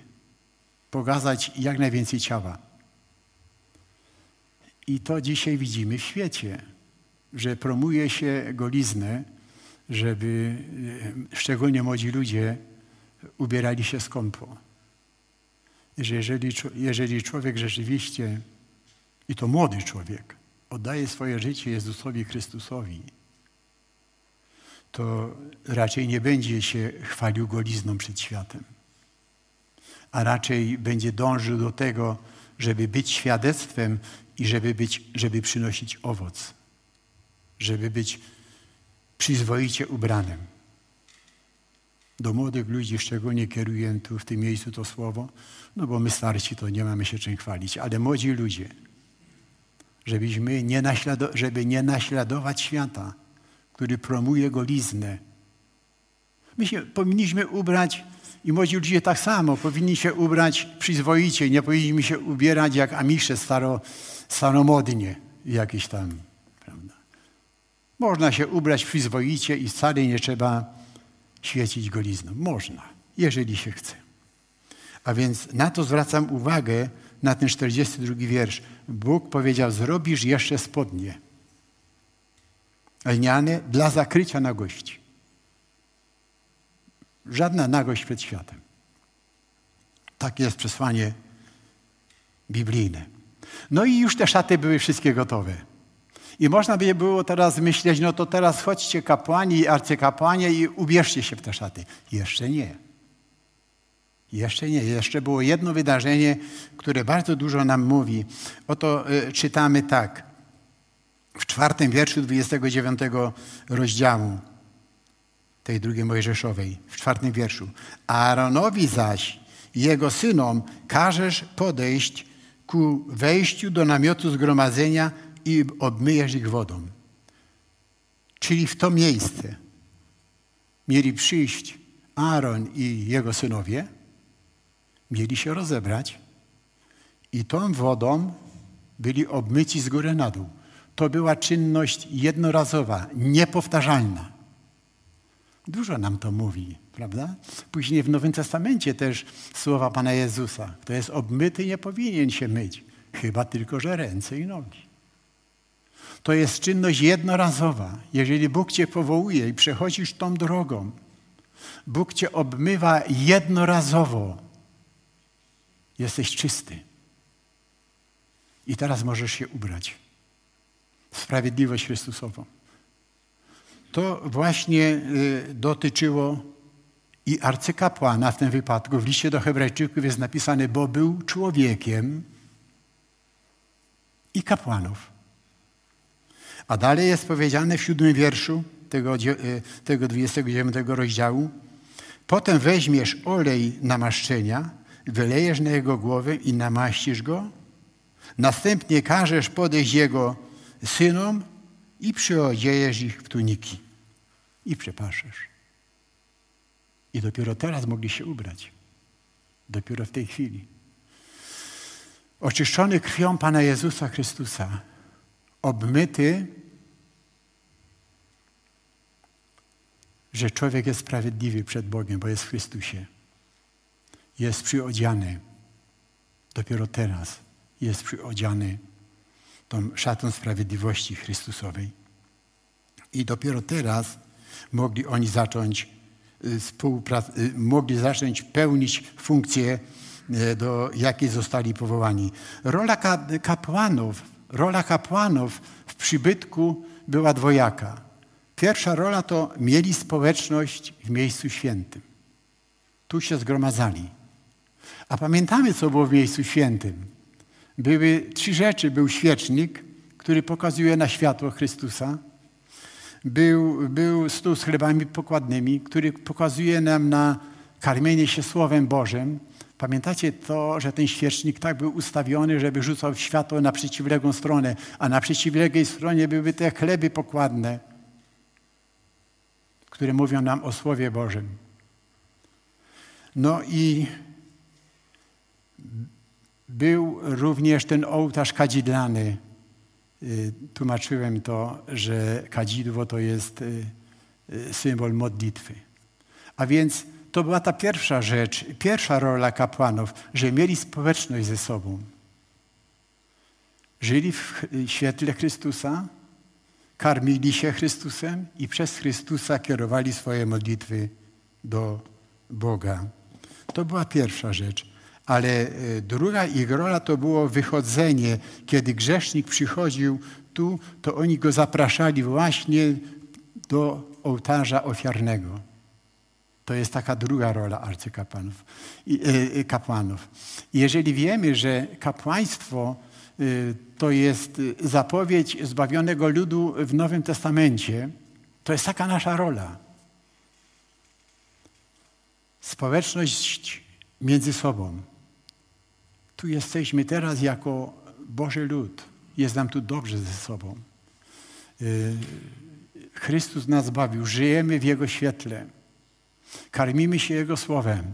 Pokazać jak najwięcej ciała. I to dzisiaj widzimy w świecie, że promuje się goliznę, żeby szczególnie młodzi ludzie ubierali się skąpo. Że jeżeli, jeżeli człowiek rzeczywiście, i to młody człowiek, oddaje swoje życie Jezusowi Chrystusowi, to raczej nie będzie się chwalił golizną przed światem, a raczej będzie dążył do tego, żeby być świadectwem i żeby, być, żeby przynosić owoc, żeby być przyzwoicie ubranym do młodych ludzi szczególnie kieruję tu w tym miejscu to słowo, no bo my starsi to nie mamy się czym chwalić, ale młodzi ludzie, żebyśmy nie naślado- żeby nie naśladować świata, który promuje goliznę. My się powinniśmy ubrać i młodzi ludzie tak samo, powinni się ubrać przyzwoicie, nie powinniśmy się ubierać jak amisze staro, staromodnie jakieś tam, prawda. Można się ubrać przyzwoicie i wcale nie trzeba świecić golizną. Można, jeżeli się chce. A więc na to zwracam uwagę, na ten 42 wiersz. Bóg powiedział, zrobisz jeszcze spodnie lniane dla zakrycia nagości. Żadna nagość przed światem. Takie jest przesłanie biblijne. No i już te szaty były wszystkie gotowe. I można by było teraz myśleć, no to teraz chodźcie kapłani i arcykapłanie i ubierzcie się w te szaty. Jeszcze nie. Jeszcze nie. Jeszcze było jedno wydarzenie, które bardzo dużo nam mówi. Oto y, czytamy tak. W czwartym wierszu 29 rozdziału tej drugiej Mojżeszowej, w czwartym wierszu. Aaronowi zaś i jego synom każesz podejść ku wejściu do namiotu zgromadzenia i obmyjesz ich wodą. Czyli w to miejsce mieli przyjść Aaron i jego synowie, mieli się rozebrać i tą wodą byli obmyci z góry na dół. To była czynność jednorazowa, niepowtarzalna. Dużo nam to mówi, prawda? Później w Nowym Testamencie też słowa Pana Jezusa. Kto jest obmyty, nie powinien się myć, chyba tylko, że ręce i nogi. To jest czynność jednorazowa. Jeżeli Bóg cię powołuje i przechodzisz tą drogą, Bóg cię obmywa jednorazowo. Jesteś czysty. I teraz możesz się ubrać w sprawiedliwość Chrystusową. To właśnie y, dotyczyło i arcykapłana w tym wypadku. W liście do Hebrajczyków jest napisane, bo był człowiekiem i kapłanów. A dalej jest powiedziane w siódmym wierszu tego, y, tego 29 rozdziału. Potem weźmiesz olej namaszczenia, wylejesz na jego głowę i namaścisz go. Następnie każesz podejść jego synom i przyodziejesz ich w tuniki i przepaszesz. I dopiero teraz mogli się ubrać. Dopiero w tej chwili. Oczyszczony krwią Pana Jezusa Chrystusa, obmyty, że człowiek jest sprawiedliwy przed Bogiem, bo jest w Chrystusie. Jest przyodziany. Dopiero teraz jest przyodziany tą szatą sprawiedliwości Chrystusowej. I dopiero teraz mogli oni zacząć y, y, mogli zacząć pełnić funkcję, y, do jakiej zostali powołani. Rola kapłanów, rola kapłanów w przybytku była dwojaka. Pierwsza rola to mieli społeczność w miejscu świętym. Tu się zgromadzali. A pamiętamy, co było w miejscu świętym. Były trzy rzeczy. Był świecznik, który pokazuje na światło Chrystusa. Był, był stół z chlebami pokładnymi, który pokazuje nam na karmienie się Słowem Bożym. Pamiętacie to, że ten świecznik tak był ustawiony, żeby rzucał światło na przeciwległą stronę, a na przeciwległej stronie były te chleby pokładne, które mówią nam o Słowie Bożym. No i był również ten ołtarz kadzidlany. Y, tłumaczyłem to, że kadzidło to jest y, y, symbol modlitwy. A więc to była ta pierwsza rzecz, pierwsza rola kapłanów, że mieli społeczność ze sobą. Żyli w świetle Chrystusa, karmili się Chrystusem i przez Chrystusa kierowali swoje modlitwy do Boga. To była pierwsza rzecz. Ale e, druga ich rola to było wychodzenie. Kiedy grzesznik przychodził tu, to oni go zapraszali właśnie do ołtarza ofiarnego. To jest taka druga rola arcykapłanów. I, e, kapłanów. jeżeli wiemy, że kapłaństwo e, to jest zapowiedź zbawionego ludu w Nowym Testamencie, to jest taka nasza rola. Społeczność między sobą. Tu jesteśmy teraz jako Boży lud. Jest nam tu dobrze ze sobą. Y, Chrystus nas zbawił. Żyjemy w Jego świetle. Karmimy się Jego Słowem.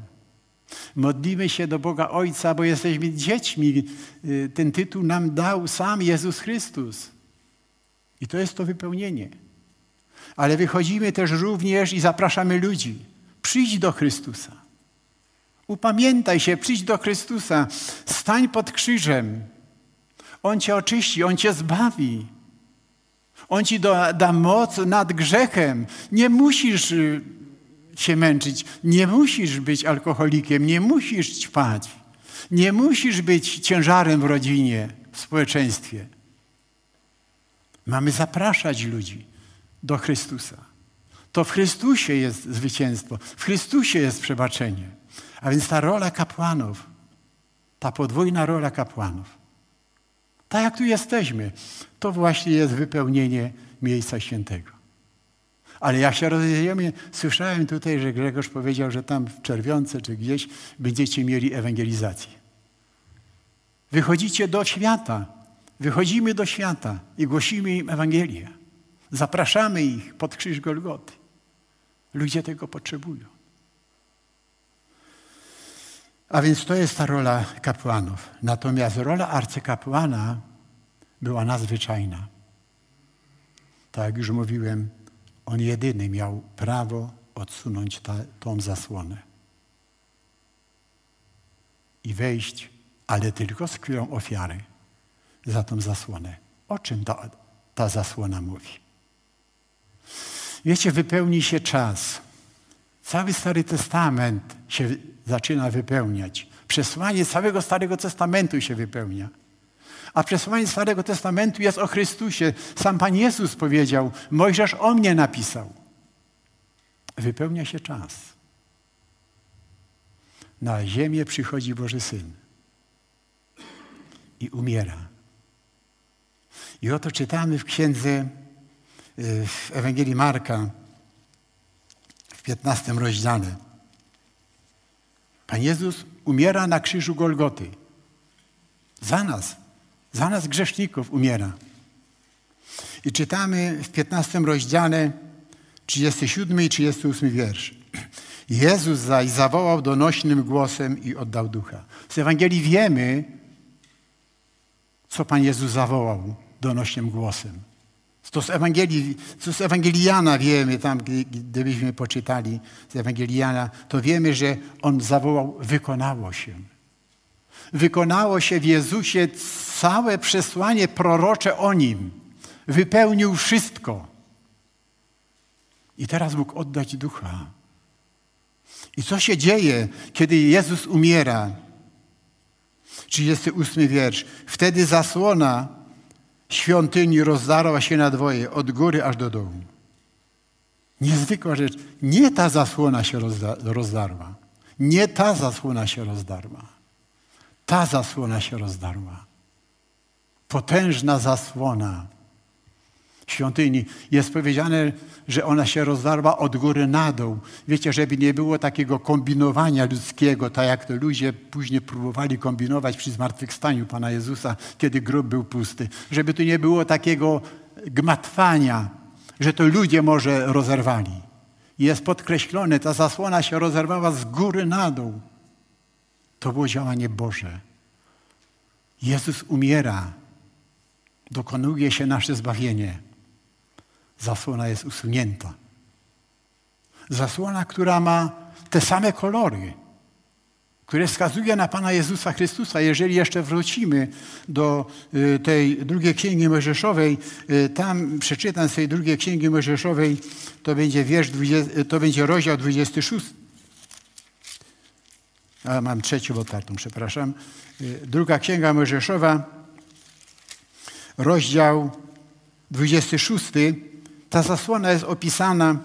Modlimy się do Boga Ojca, bo jesteśmy dziećmi. Y, ten tytuł nam dał sam Jezus Chrystus. I to jest to wypełnienie. Ale wychodzimy też również i zapraszamy ludzi. Przyjdź do Chrystusa. Upamiętaj się, przyjdź do Chrystusa, stań pod krzyżem. On cię oczyści, On cię zbawi. On ci da, da moc nad grzechem. Nie musisz y, się męczyć, nie musisz być alkoholikiem, nie musisz ćpać, nie musisz być ciężarem w rodzinie, w społeczeństwie. Mamy zapraszać ludzi do Chrystusa. To w Chrystusie jest zwycięstwo, w Chrystusie jest przebaczenie. A więc ta rola kapłanów, ta podwójna rola kapłanów, tak jak tu jesteśmy, to właśnie jest wypełnienie miejsca świętego. Ale jak się rozejdziemy, słyszałem tutaj, że Grzegorz powiedział, że tam w Czerwionce czy gdzieś będziecie mieli ewangelizację. Wychodzicie do świata, wychodzimy do świata i głosimy im Ewangelię. Zapraszamy ich pod krzyż Golgoty. Ludzie tego potrzebują. A więc to jest ta rola kapłanów. Natomiast rola arcykapłana była nadzwyczajna. Tak jak już mówiłem, on jedyny miał prawo odsunąć ta, tą zasłonę i wejść, ale tylko z krwią ofiary za tą zasłonę. O czym ta ta zasłona mówi. Wiecie, wypełni się czas. Cały Stary Testament się zaczyna wypełniać. Przesłanie całego Starego Testamentu się wypełnia. A przesłanie Starego Testamentu jest o Chrystusie. Sam Pan Jezus powiedział, Mojżesz o mnie napisał. Wypełnia się czas. Na ziemię przychodzi Boży Syn i umiera. I oto czytamy w księdze, y, w Ewangelii Marka, w 15 rozdziale. Pan Jezus umiera na krzyżu Golgoty. Za nas, za nas grzeszników umiera. I czytamy w 15 rozdziale 37 i 38 wiersz. Jezus zaś zawołał donośnym głosem i oddał ducha. Z Ewangelii wiemy, co Pan Jezus zawołał donośnym głosem. To z Ewangelii, co z Ewangelii wiemy, tam gdybyśmy poczytali z Ewangelii Jana, to wiemy, że On zawołał, wykonało się. Wykonało się w Jezusie całe przesłanie prorocze o Nim. Wypełnił wszystko. I teraz mógł oddać ducha. I co się dzieje, kiedy Jezus umiera? 38 wiersz. Wtedy zasłona świątyni rozdarła się na dwoje, od góry aż do dołu. Niezwykła rzecz. Nie ta zasłona się rozdarła. Nie ta zasłona się rozdarła. Ta zasłona się rozdarła. Potężna zasłona świątyni. Jest powiedziane, że ona się rozdarła od góry na dół. Wiecie, żeby nie było takiego kombinowania ludzkiego, tak jak to ludzie później próbowali kombinować przy zmartwychwstaniu Pana Jezusa, kiedy grób był pusty. Żeby tu nie było takiego gmatwania, że to ludzie może rozerwali. Jest podkreślone, ta zasłona się rozerwała z góry na dół. To było działanie Boże. Jezus umiera. Dokonuje się nasze zbawienie zasłona jest usunięta. Zasłona, która ma te same kolory, które wskazuje na Pana Jezusa Chrystusa. Jeżeli jeszcze wrócimy do y, tej drugiej księgi Mojżeszowej, y, tam przeczytam z tej drugiej księgi Mojżeszowej, to będzie wiersz 20, to będzie rozdział 26. A mam trzecią otwartą, przepraszam. Y, druga księga Mojżeszowa, rozdział 26 ta zasłona jest opisana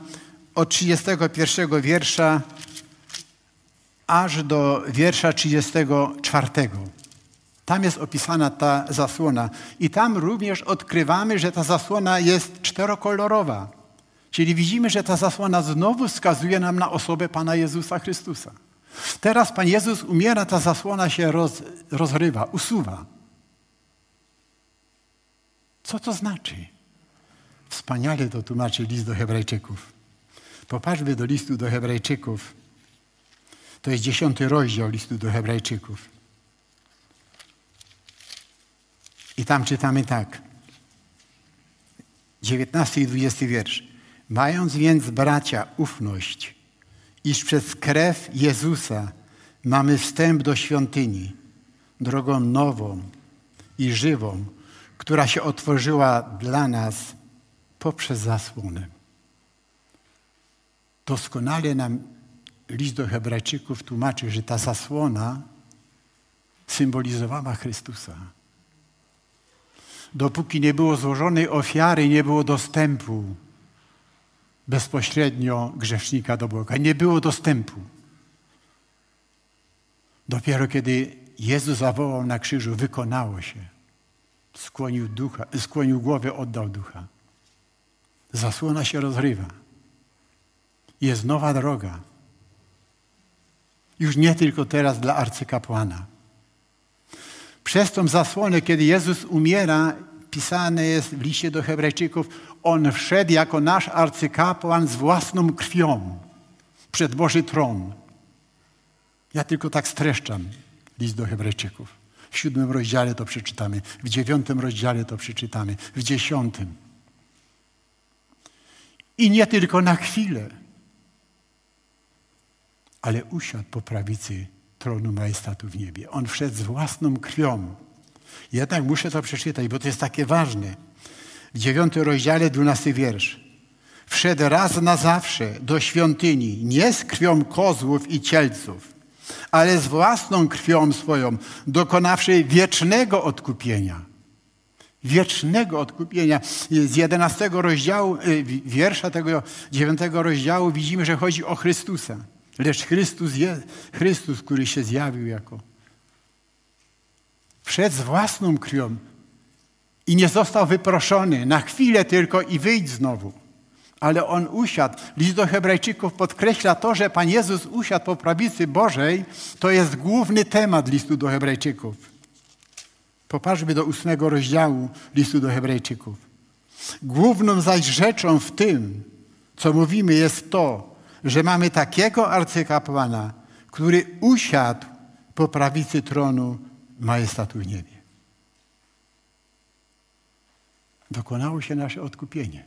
od 31 wiersza aż do wiersza 34. Tam jest opisana ta zasłona. I tam również odkrywamy, że ta zasłona jest czterokolorowa. Czyli widzimy, że ta zasłona znowu wskazuje nam na osobę Pana Jezusa Chrystusa. Teraz Pan Jezus umiera, ta zasłona się roz, rozrywa, usuwa. Co to znaczy? Wspaniale to tłumaczy list do Hebrajczyków. Popatrzmy do listu do Hebrajczyków. To jest dziesiąty rozdział listu do Hebrajczyków. I tam czytamy tak. dziewiętnasty i dwudziesty wiersz. Mając więc, bracia, ufność, iż przez krew Jezusa mamy wstęp do świątyni, drogą nową i żywą, która się otworzyła dla nas poprzez zasłonę. Doskonale nam list do Hebrajczyków tłumaczy, że ta zasłona symbolizowała Chrystusa. Dopóki nie było złożonej ofiary, nie było dostępu bezpośrednio grzesznika do Boga. Nie było dostępu. Dopiero kiedy Jezus zawołał na krzyżu, wykonało się. Skłonił, ducha, skłonił głowę, oddał ducha. Zasłona się rozrywa. Jest nowa droga. Już nie tylko teraz dla arcykapłana. Przez tą zasłonę, kiedy Jezus umiera, pisane jest w liście do Hebrajczyków, On wszedł jako nasz arcykapłan z własną krwią przed Boży tron. Ja tylko tak streszczam list do Hebrajczyków. W siódmym rozdziale to przeczytamy, w dziewiątym rozdziale to przeczytamy, w dziesiątym. I nie tylko na chwilę, ale usiadł po prawicy tronu majestatu w niebie. On wszedł z własną krwią. Jednak muszę to przeczytać, bo to jest takie ważne. w dziewiątym rozdziale, dwunasty wiersz. Wszedł raz na zawsze do świątyni, nie z krwią kozłów i cielców, ale z własną krwią swoją, dokonawszy wiecznego odkupienia. Wiecznego odkupienia. Z jedenastego rozdziału, y, wiersza tego dziewiątego rozdziału widzimy, że chodzi o Chrystusa. Lecz Chrystus jest, Chrystus, który się zjawił jako wszedł z własną krwią i nie został wyproszony na chwilę tylko i wyjdź znowu. Ale on usiadł. List do Hebrajczyków podkreśla to, że Pan Jezus usiadł po prawicy Bożej. To jest główny temat listu do Hebrajczyków. Popatrzmy do ósmego rozdziału listu do Hebrajczyków. Główną zaś rzeczą w tym, co mówimy, jest to, że mamy takiego arcykapłana, który usiadł po prawicy tronu majestatu w niebie. Dokonało się nasze odkupienie.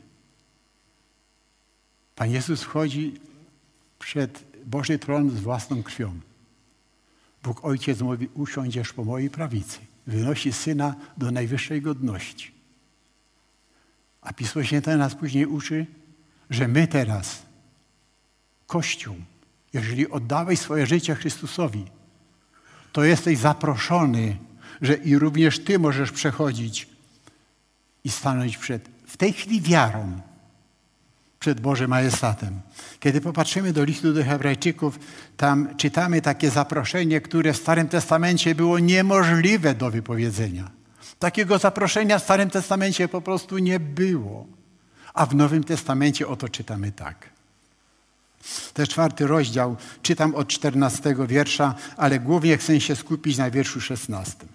Pan Jezus wchodzi przed Boży tron z własną krwią. Bóg Ojciec mówi, usiądziesz po mojej prawicy. Wynosi Syna do najwyższej godności. A Pismo Święte nas później uczy, że my teraz, Kościół, jeżeli oddałeś swoje życie Chrystusowi, to jesteś zaproszony, że i również Ty możesz przechodzić i stanąć przed, w tej chwili wiarą, przed Bożym Majestatem. Kiedy popatrzymy do listu do Hebrajczyków, tam czytamy takie zaproszenie, które w Starym Testamencie było niemożliwe do wypowiedzenia. Takiego zaproszenia w Starym Testamencie po prostu nie było. A w Nowym Testamencie oto czytamy tak. To jest czwarty rozdział, czytam od czternastego wiersza, ale głównie chcę się skupić na wierszu szesnastym.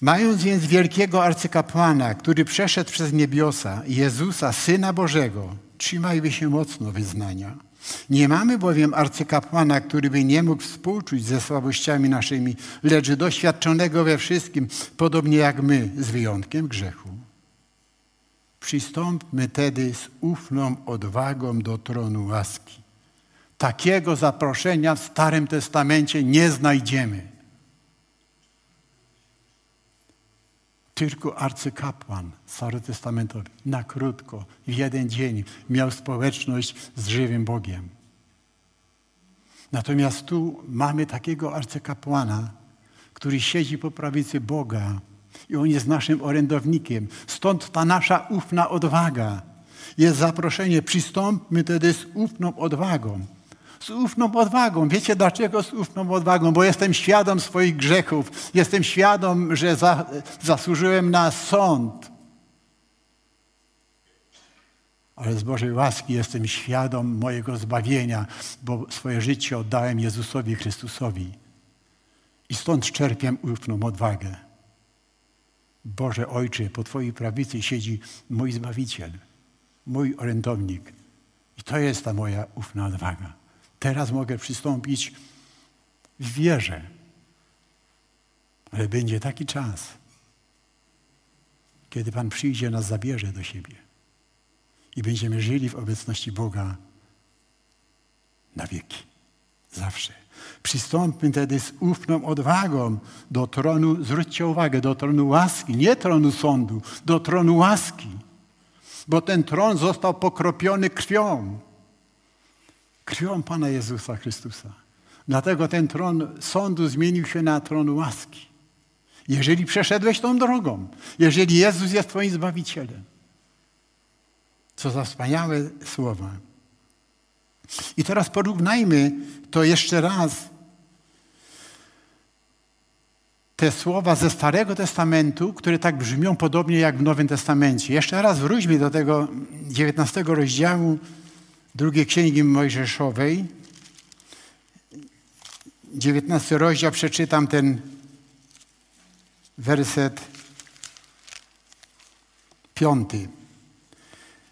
Mając więc wielkiego arcykapłana, który przeszedł przez niebiosa, Jezusa, Syna Bożego, trzymajmy się mocno wyznania. Nie mamy bowiem arcykapłana, który by nie mógł współczuć ze słabościami naszymi, lecz doświadczonego we wszystkim, podobnie jak my, z wyjątkiem grzechu. Przystąpmy tedy z ufną odwagą do tronu łaski. Takiego zaproszenia w Starym Testamencie nie znajdziemy. Tylko arcykapłan starotestamentowy na krótko, w jeden dzień miał społeczność z żywym Bogiem. Natomiast tu mamy takiego arcykapłana, który siedzi po prawicy Boga i On jest naszym orędownikiem. Stąd ta nasza ufna odwaga. Jest zaproszenie, przystąpmy wtedy z ufną odwagą. Z ufną odwagą. Wiecie dlaczego z ufną odwagą? Bo jestem świadom swoich grzechów. Jestem świadom, że za, zasłużyłem na sąd. Ale z Bożej łaski jestem świadom mojego zbawienia, bo swoje życie oddałem Jezusowi Chrystusowi. I stąd czerpię ufną odwagę. Boże Ojcze, po Twojej prawicy siedzi mój Zbawiciel, mój orędownik. I to jest ta moja ufna odwaga. Teraz mogę przystąpić w wierze. Ale będzie taki czas, kiedy Pan przyjdzie, nas zabierze do siebie. I będziemy żyli w obecności Boga na wieki. Zawsze. Przystąpmy wtedy z ufną odwagą do tronu, zwróćcie uwagę, do tronu łaski, nie tronu sądu, do tronu łaski. Bo ten tron został pokropiony krwią. Krwią Pana Jezusa Chrystusa. Dlatego ten tron sądu zmienił się na tron łaski. Jeżeli przeszedłeś tą drogą, jeżeli Jezus jest Twoim Zbawicielem. Co za wspaniałe słowa. I teraz porównajmy to jeszcze raz. Te słowa ze Starego Testamentu, które tak brzmią podobnie jak w Nowym Testamencie. Jeszcze raz wróćmy do tego 19 rozdziału drugiej Księgi Mojżeszowej. 19 rozdział, przeczytam ten werset piąty.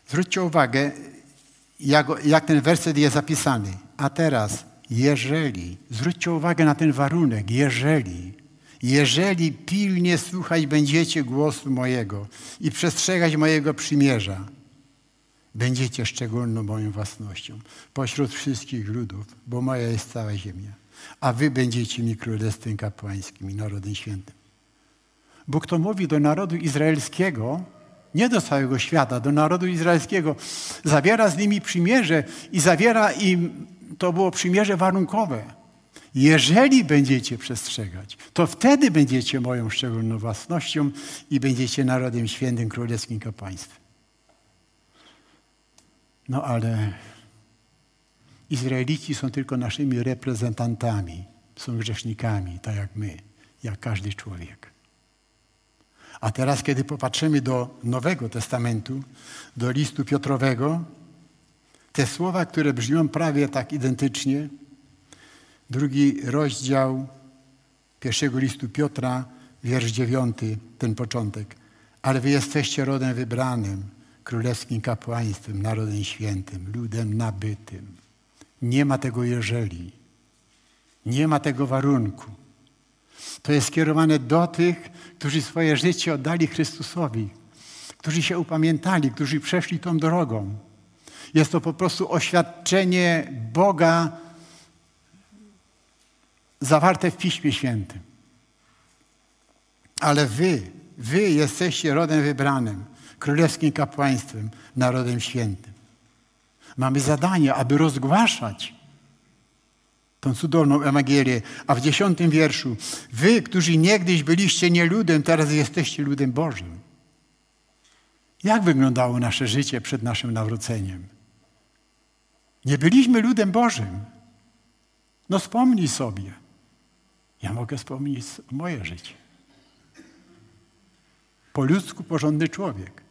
Zwróćcie uwagę, jak, jak ten werset jest zapisany. A teraz, jeżeli, zwróćcie uwagę na ten warunek, jeżeli, jeżeli pilnie słuchać będziecie głosu mojego i przestrzegać mojego przymierza, będziecie szczególną moją własnością pośród wszystkich ludów, bo moja jest cała ziemia. A wy będziecie mi królestwem kapłańskim i narodem świętym. Bóg to mówi do narodu izraelskiego, nie do całego świata, do narodu izraelskiego. Zawiera z nimi przymierze i zawiera im, to było przymierze warunkowe. Jeżeli będziecie przestrzegać, to wtedy będziecie moją szczególną własnością i będziecie narodem świętym, królewskim kapłaństwem. No ale Izraelici są tylko naszymi reprezentantami, są grzesznikami, tak jak my, jak każdy człowiek. A teraz, kiedy popatrzymy do Nowego Testamentu, do listu Piotrowego, te słowa, które brzmią prawie tak identycznie, drugi rozdział pierwszego listu Piotra, wiersz dziewiąty, ten początek. Ale wy jesteście rodem wybranym, królewskim kapłaństwem, narodem świętym, ludem nabytym. Nie ma tego jeżeli. Nie ma tego warunku. To jest skierowane do tych, którzy swoje życie oddali Chrystusowi, którzy się upamiętali, którzy przeszli tą drogą. Jest to po prostu oświadczenie Boga zawarte w Piśmie Świętym. Ale wy, wy jesteście rodem wybranym, królewskim kapłaństwem, narodem świętym. Mamy zadanie, aby rozgłaszać tą cudowną Ewangelię. A w dziesiątym wierszu, wy, którzy niegdyś byliście nie ludem, teraz jesteście ludem Bożym. Jak wyglądało nasze życie przed naszym nawróceniem? Nie byliśmy ludem Bożym. No wspomnij sobie. Ja mogę wspomnieć moje życie. Po ludzku porządny człowiek.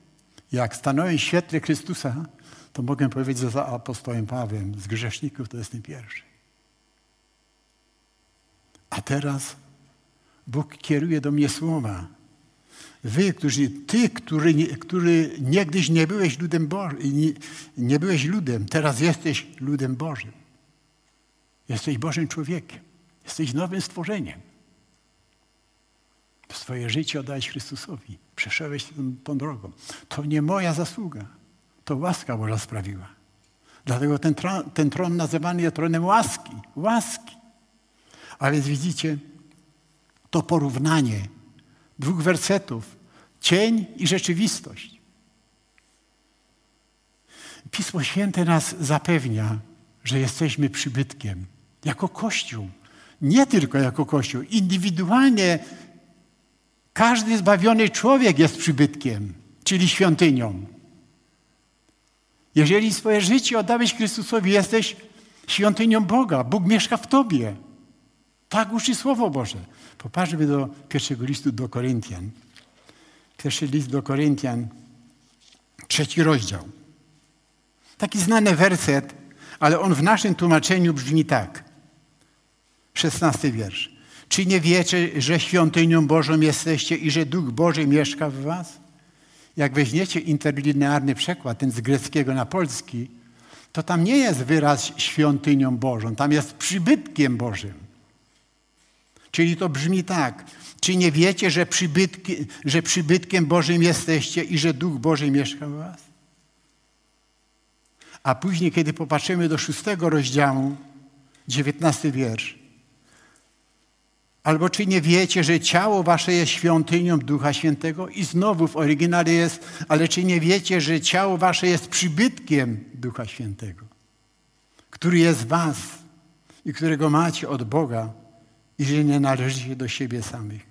Jak stanąłem w świetle Chrystusa, to mogę powiedzieć że za apostołem Pawłem, z grzeszników to jestem pierwszy. A teraz Bóg kieruje do mnie słowa. Wy, którzy, ty, który, który niegdyś nie byłeś ludem Bożym, nie, nie byłeś ludem, teraz jesteś ludem Bożym. Jesteś Bożym człowiekiem. Jesteś nowym stworzeniem. Swoje życie oddałeś Chrystusowi. Przeszedłeś tą, drogą. To nie moja zasługa. To łaska Boża sprawiła. Dlatego ten tron, ten tron nazywany jest tronem łaski. Łaski. A więc widzicie, to porównanie dwóch wersetów, cień i rzeczywistość. Pismo Święte nas zapewnia, że jesteśmy przybytkiem jako Kościół. Nie tylko jako Kościół. Indywidualnie każdy zbawiony człowiek jest przybytkiem, czyli świątynią. Jeżeli swoje życie oddałeś Chrystusowi, jesteś świątynią Boga. Bóg mieszka w tobie. Tak uczy Słowo Boże. Popatrzmy do pierwszego listu do Koryntian. Pierwszy list do Koryntian, trzeci rozdział. Taki znany werset, ale on w naszym tłumaczeniu brzmi tak. Szesnasty wiersz. Czy nie wiecie, że świątynią Bożą jesteście i że Duch Boży mieszka w was? Jak weźmiecie interlinearny przekład, ten z greckiego na polski, to tam nie jest wyraz świątynią Bożą, tam jest przybytkiem Bożym. Czyli to brzmi tak. Czy nie wiecie, że, przybytki, że przybytkiem Bożym jesteście i że Duch Boży mieszka w was? A później, kiedy popatrzymy do szóstego rozdziału, dziewiętnasty wiersz. Albo czy nie wiecie, że ciało wasze jest świątynią Ducha Świętego? I znowu w oryginale jest, ale czy nie wiecie, że ciało wasze jest przybytkiem Ducha Świętego, który jest was i którego macie od Boga i że nie należycie do siebie samych?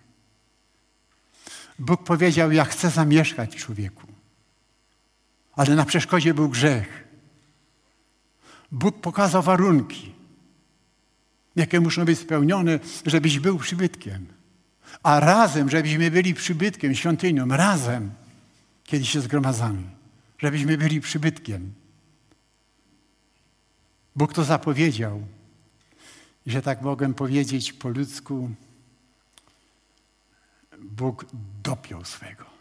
Bóg powiedział, ja chcę zamieszkać w człowieku. Ale na przeszkodzie był grzech. Bóg pokazał warunki jakie muszą być spełnione, żebyś był przybytkiem. A razem, żebyśmy byli przybytkiem, świątynią, razem, kiedy się zgromadzamy, żebyśmy byli przybytkiem. Bóg to zapowiedział, że tak mogę powiedzieć po ludzku, Bóg dopiął swego.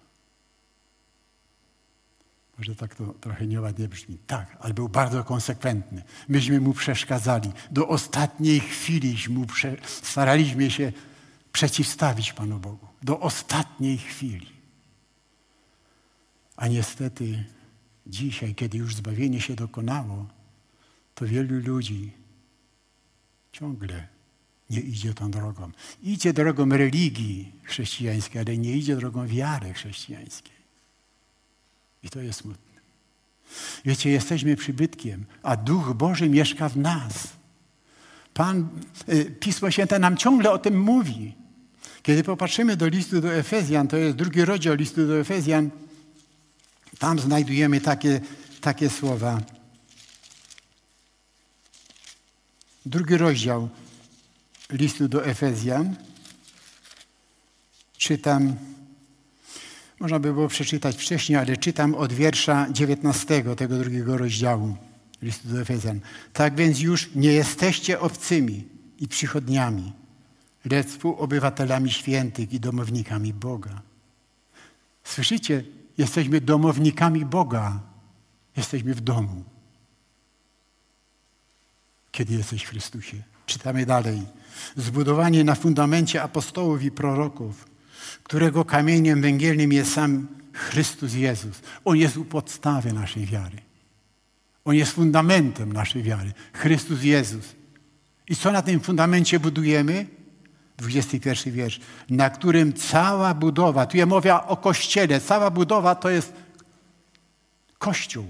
Może tak to trochę nieładnie brzmi. Tak, ale był bardzo konsekwentny. Myśmy mu przeszkadzali. Do ostatniej chwili prze... staraliśmy się przeciwstawić Panu Bogu. Do ostatniej chwili. A niestety dzisiaj, kiedy już zbawienie się dokonało, to wielu ludzi ciągle nie idzie tą drogą. Idzie drogą religii chrześcijańskiej, ale nie idzie drogą wiary chrześcijańskiej. I to jest smutne. Wiecie, jesteśmy przybytkiem, a Duch Boży mieszka w nas. Pan, y, Pismo Święte nam ciągle o tym mówi. Kiedy popatrzymy do listu do Efezjan, to jest drugi rozdział listu do Efezjan, tam znajdujemy takie, takie słowa. Drugi rozdział listu do Efezjan. Czytam, można by było przeczytać wcześniej, ale czytam od wiersza 19 tego drugiego rozdziału listu do Efezjan. Tak więc już nie jesteście obcymi i przychodniami, lecz współobywatelami świętych i domownikami Boga. Słyszycie? Jesteśmy domownikami Boga. Jesteśmy w domu. Kiedy jesteś w Chrystusie. Czytamy dalej. Zbudowanie na fundamencie apostołów i proroków, którego kamieniem węgielnym jest sam Chrystus Jezus. On jest u podstawy naszej wiary. On jest fundamentem naszej wiary. Chrystus Jezus. I co na tym fundamencie budujemy? 21 wiersz. Na którym cała budowa, tu ja mówię o kościele, cała budowa to jest kościół.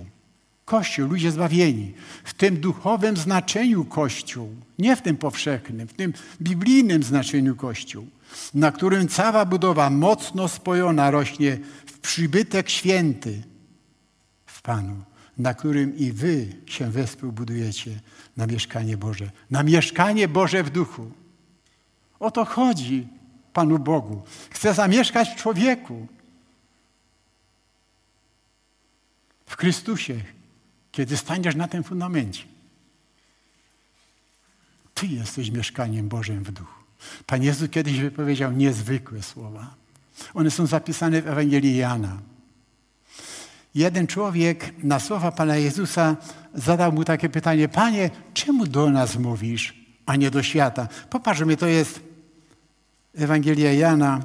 Kościół, ludzie zbawieni. W tym duchowym znaczeniu Kościół, nie w tym powszechnym, w tym biblijnym znaczeniu Kościół, na którym cała budowa mocno spojona rośnie w przybytek święty w Panu na którym i wy się wespół budujecie na mieszkanie Boże. Na mieszkanie Boże w duchu. O to chodzi Panu Bogu. Chce zamieszkać w człowieku. W Chrystusie, kiedy staniesz na tym fundamencie. Ty jesteś mieszkaniem Bożym w duchu. Pan Jezus kiedyś wypowiedział niezwykłe słowa. One są zapisane w Ewangelii Jana. Jeden człowiek na słowa Pana Jezusa zadał mu takie pytanie: Panie, czemu do nas mówisz, a nie do świata? Popatrzmy, to jest Ewangelia Jana,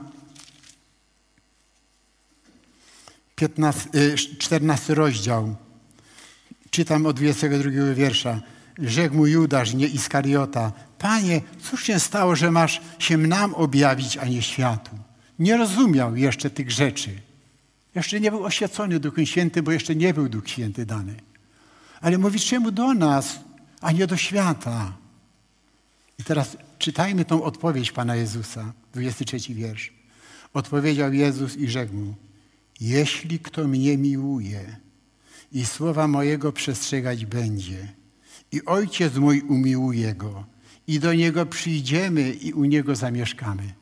15, 14 y, rozdział. Czytam od 22 wiersza. Rzekł mu Judasz, nie Iskariota. Panie, cóż się stało, że masz się nam objawić, a nie światu? Nie rozumiał jeszcze tych rzeczy. Jeszcze nie był oświecony Duchem Świętym, bo jeszcze nie był Duch Święty dany. Ale mówi, czemu do nas, a nie do świata? I teraz czytajmy tą odpowiedź Pana Jezusa, 23 wiersz. Odpowiedział Jezus i rzekł mu, jeśli kto mnie miłuje i słowa mojego przestrzegać będzie, i Ojciec mój umiłuje go, i do Niego przyjdziemy i u Niego zamieszkamy.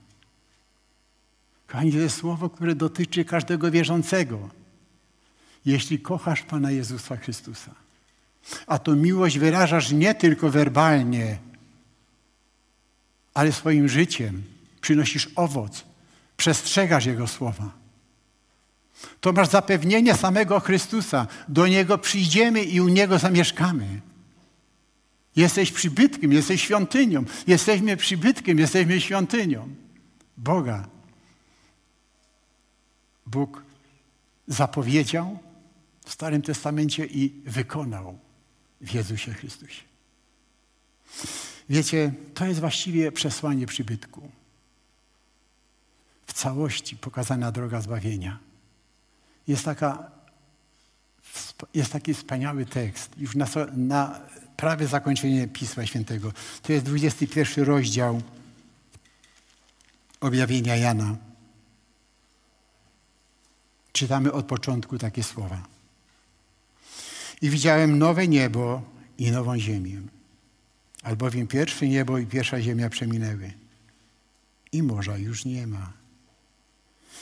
Kochani, to jest słowo, które dotyczy każdego wierzącego. Jeśli kochasz Pana Jezusa Chrystusa, a to miłość wyrażasz nie tylko werbalnie, ale swoim życiem, przynosisz owoc, przestrzegasz Jego słowa. To masz zapewnienie samego Chrystusa. Do Niego przyjdziemy i u Niego zamieszkamy. Jesteś przybytkiem, jesteś świątynią. Jesteśmy przybytkiem, jesteśmy świątynią Boga. Bóg zapowiedział w Starym Testamencie i wykonał w Jezusie Chrystusie. Wiecie, to jest właściwie przesłanie przybytku. W całości pokazana droga zbawienia. Jest, taka, jest taki wspaniały tekst, już na, na prawie zakończenie Pisma Świętego. To jest 21 rozdział objawienia Jana czytamy od początku takie słowa. I widziałem nowe niebo i nową ziemię, albowiem pierwsze niebo i pierwsza ziemia przeminęły i morza już nie ma.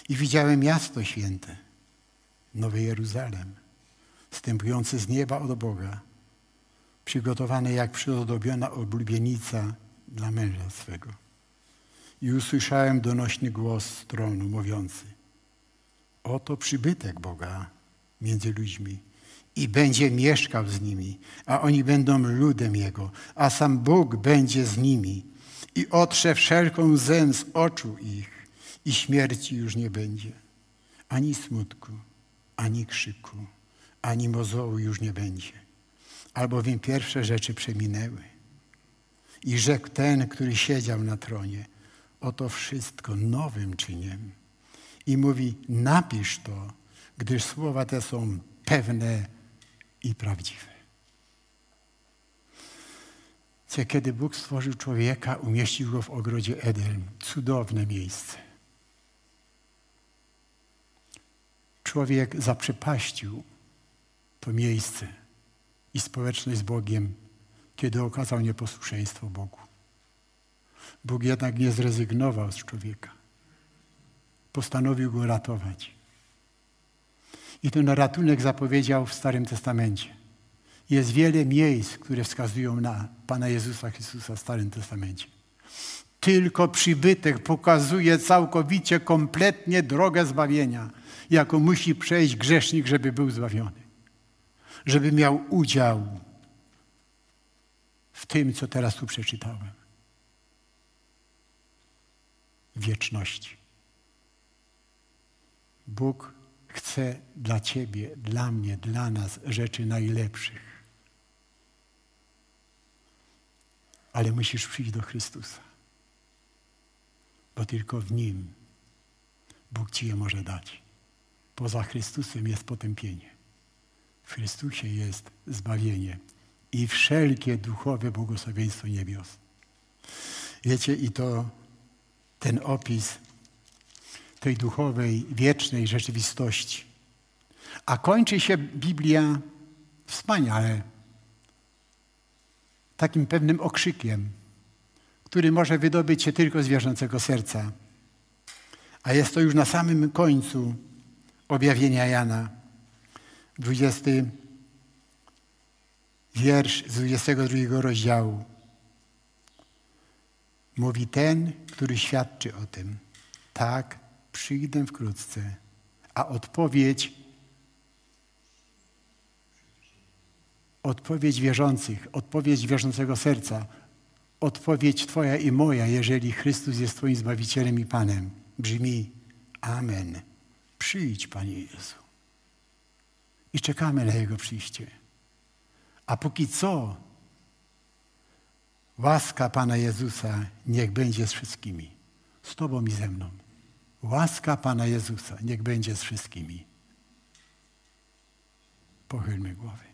I widziałem miasto święte, Nowy Jeruzalem, wstępujące z nieba od Boga, przygotowane jak przydobiona oblubienica dla męża swego. I usłyszałem donośny głos z tronu mówiący Oto przybytek Boga między ludźmi i będzie mieszkał z nimi, a oni będą ludem Jego, a sam Bóg będzie z nimi i otrze wszelką łzę z oczu ich i śmierci już nie będzie. Ani smutku, ani krzyku, ani mozołu już nie będzie, albowiem pierwsze rzeczy przeminęły. I rzekł ten, który siedział na tronie, oto wszystko nowym czyniem i mówi: Napisz to, gdyż słowa te są pewne i prawdziwe. Kiedy Bóg stworzył człowieka, umieścił go w ogrodzie Eden. Cudowne miejsce. Człowiek zaprzepaścił to miejsce i społeczność z Bogiem, kiedy okazał nieposłuszeństwo Bogu. Bóg jednak nie zrezygnował z człowieka. Postanowił go ratować. I ten ratunek zapowiedział w Starym Testamencie. Jest wiele miejsc, które wskazują na Pana Jezusa Chrystusa w Starym Testamencie. Tylko przybytek pokazuje całkowicie, kompletnie drogę zbawienia, jaką musi przejść grzesznik, żeby był zbawiony. Żeby miał udział w tym, co teraz tu przeczytałem. Wieczności. Bóg chce dla Ciebie, dla mnie, dla nas rzeczy najlepszych. Ale musisz przyjść do Chrystusa, bo tylko w Nim Bóg Ci je może dać. Poza Chrystusem jest potępienie. W Chrystusie jest zbawienie i wszelkie duchowe błogosławieństwo niebios. Wiecie, i to ten opis tej duchowej, wiecznej rzeczywistości. A kończy się Biblia wspaniale takim pewnym okrzykiem, który może wydobyć się tylko z wierzącego serca. A jest to już na samym końcu objawienia Jana. 20 wiersz z 22 rozdziału. Mówi ten, który świadczy o tym. Tak, przyjdę wkrótce. A odpowiedź, odpowiedź wierzących, odpowiedź wierzącego serca, odpowiedź Twoja i moja, jeżeli Chrystus jest Twoim Zbawicielem i Panem, brzmi Amen. Przyjdź, Panie Jezu. I czekamy na Jego przyjście. A póki co, łaska Pana Jezusa niech będzie z wszystkimi, z Tobą i ze mną. Łaska Pana Jezusa niech będzie z wszystkimi. Pochylmy głowy.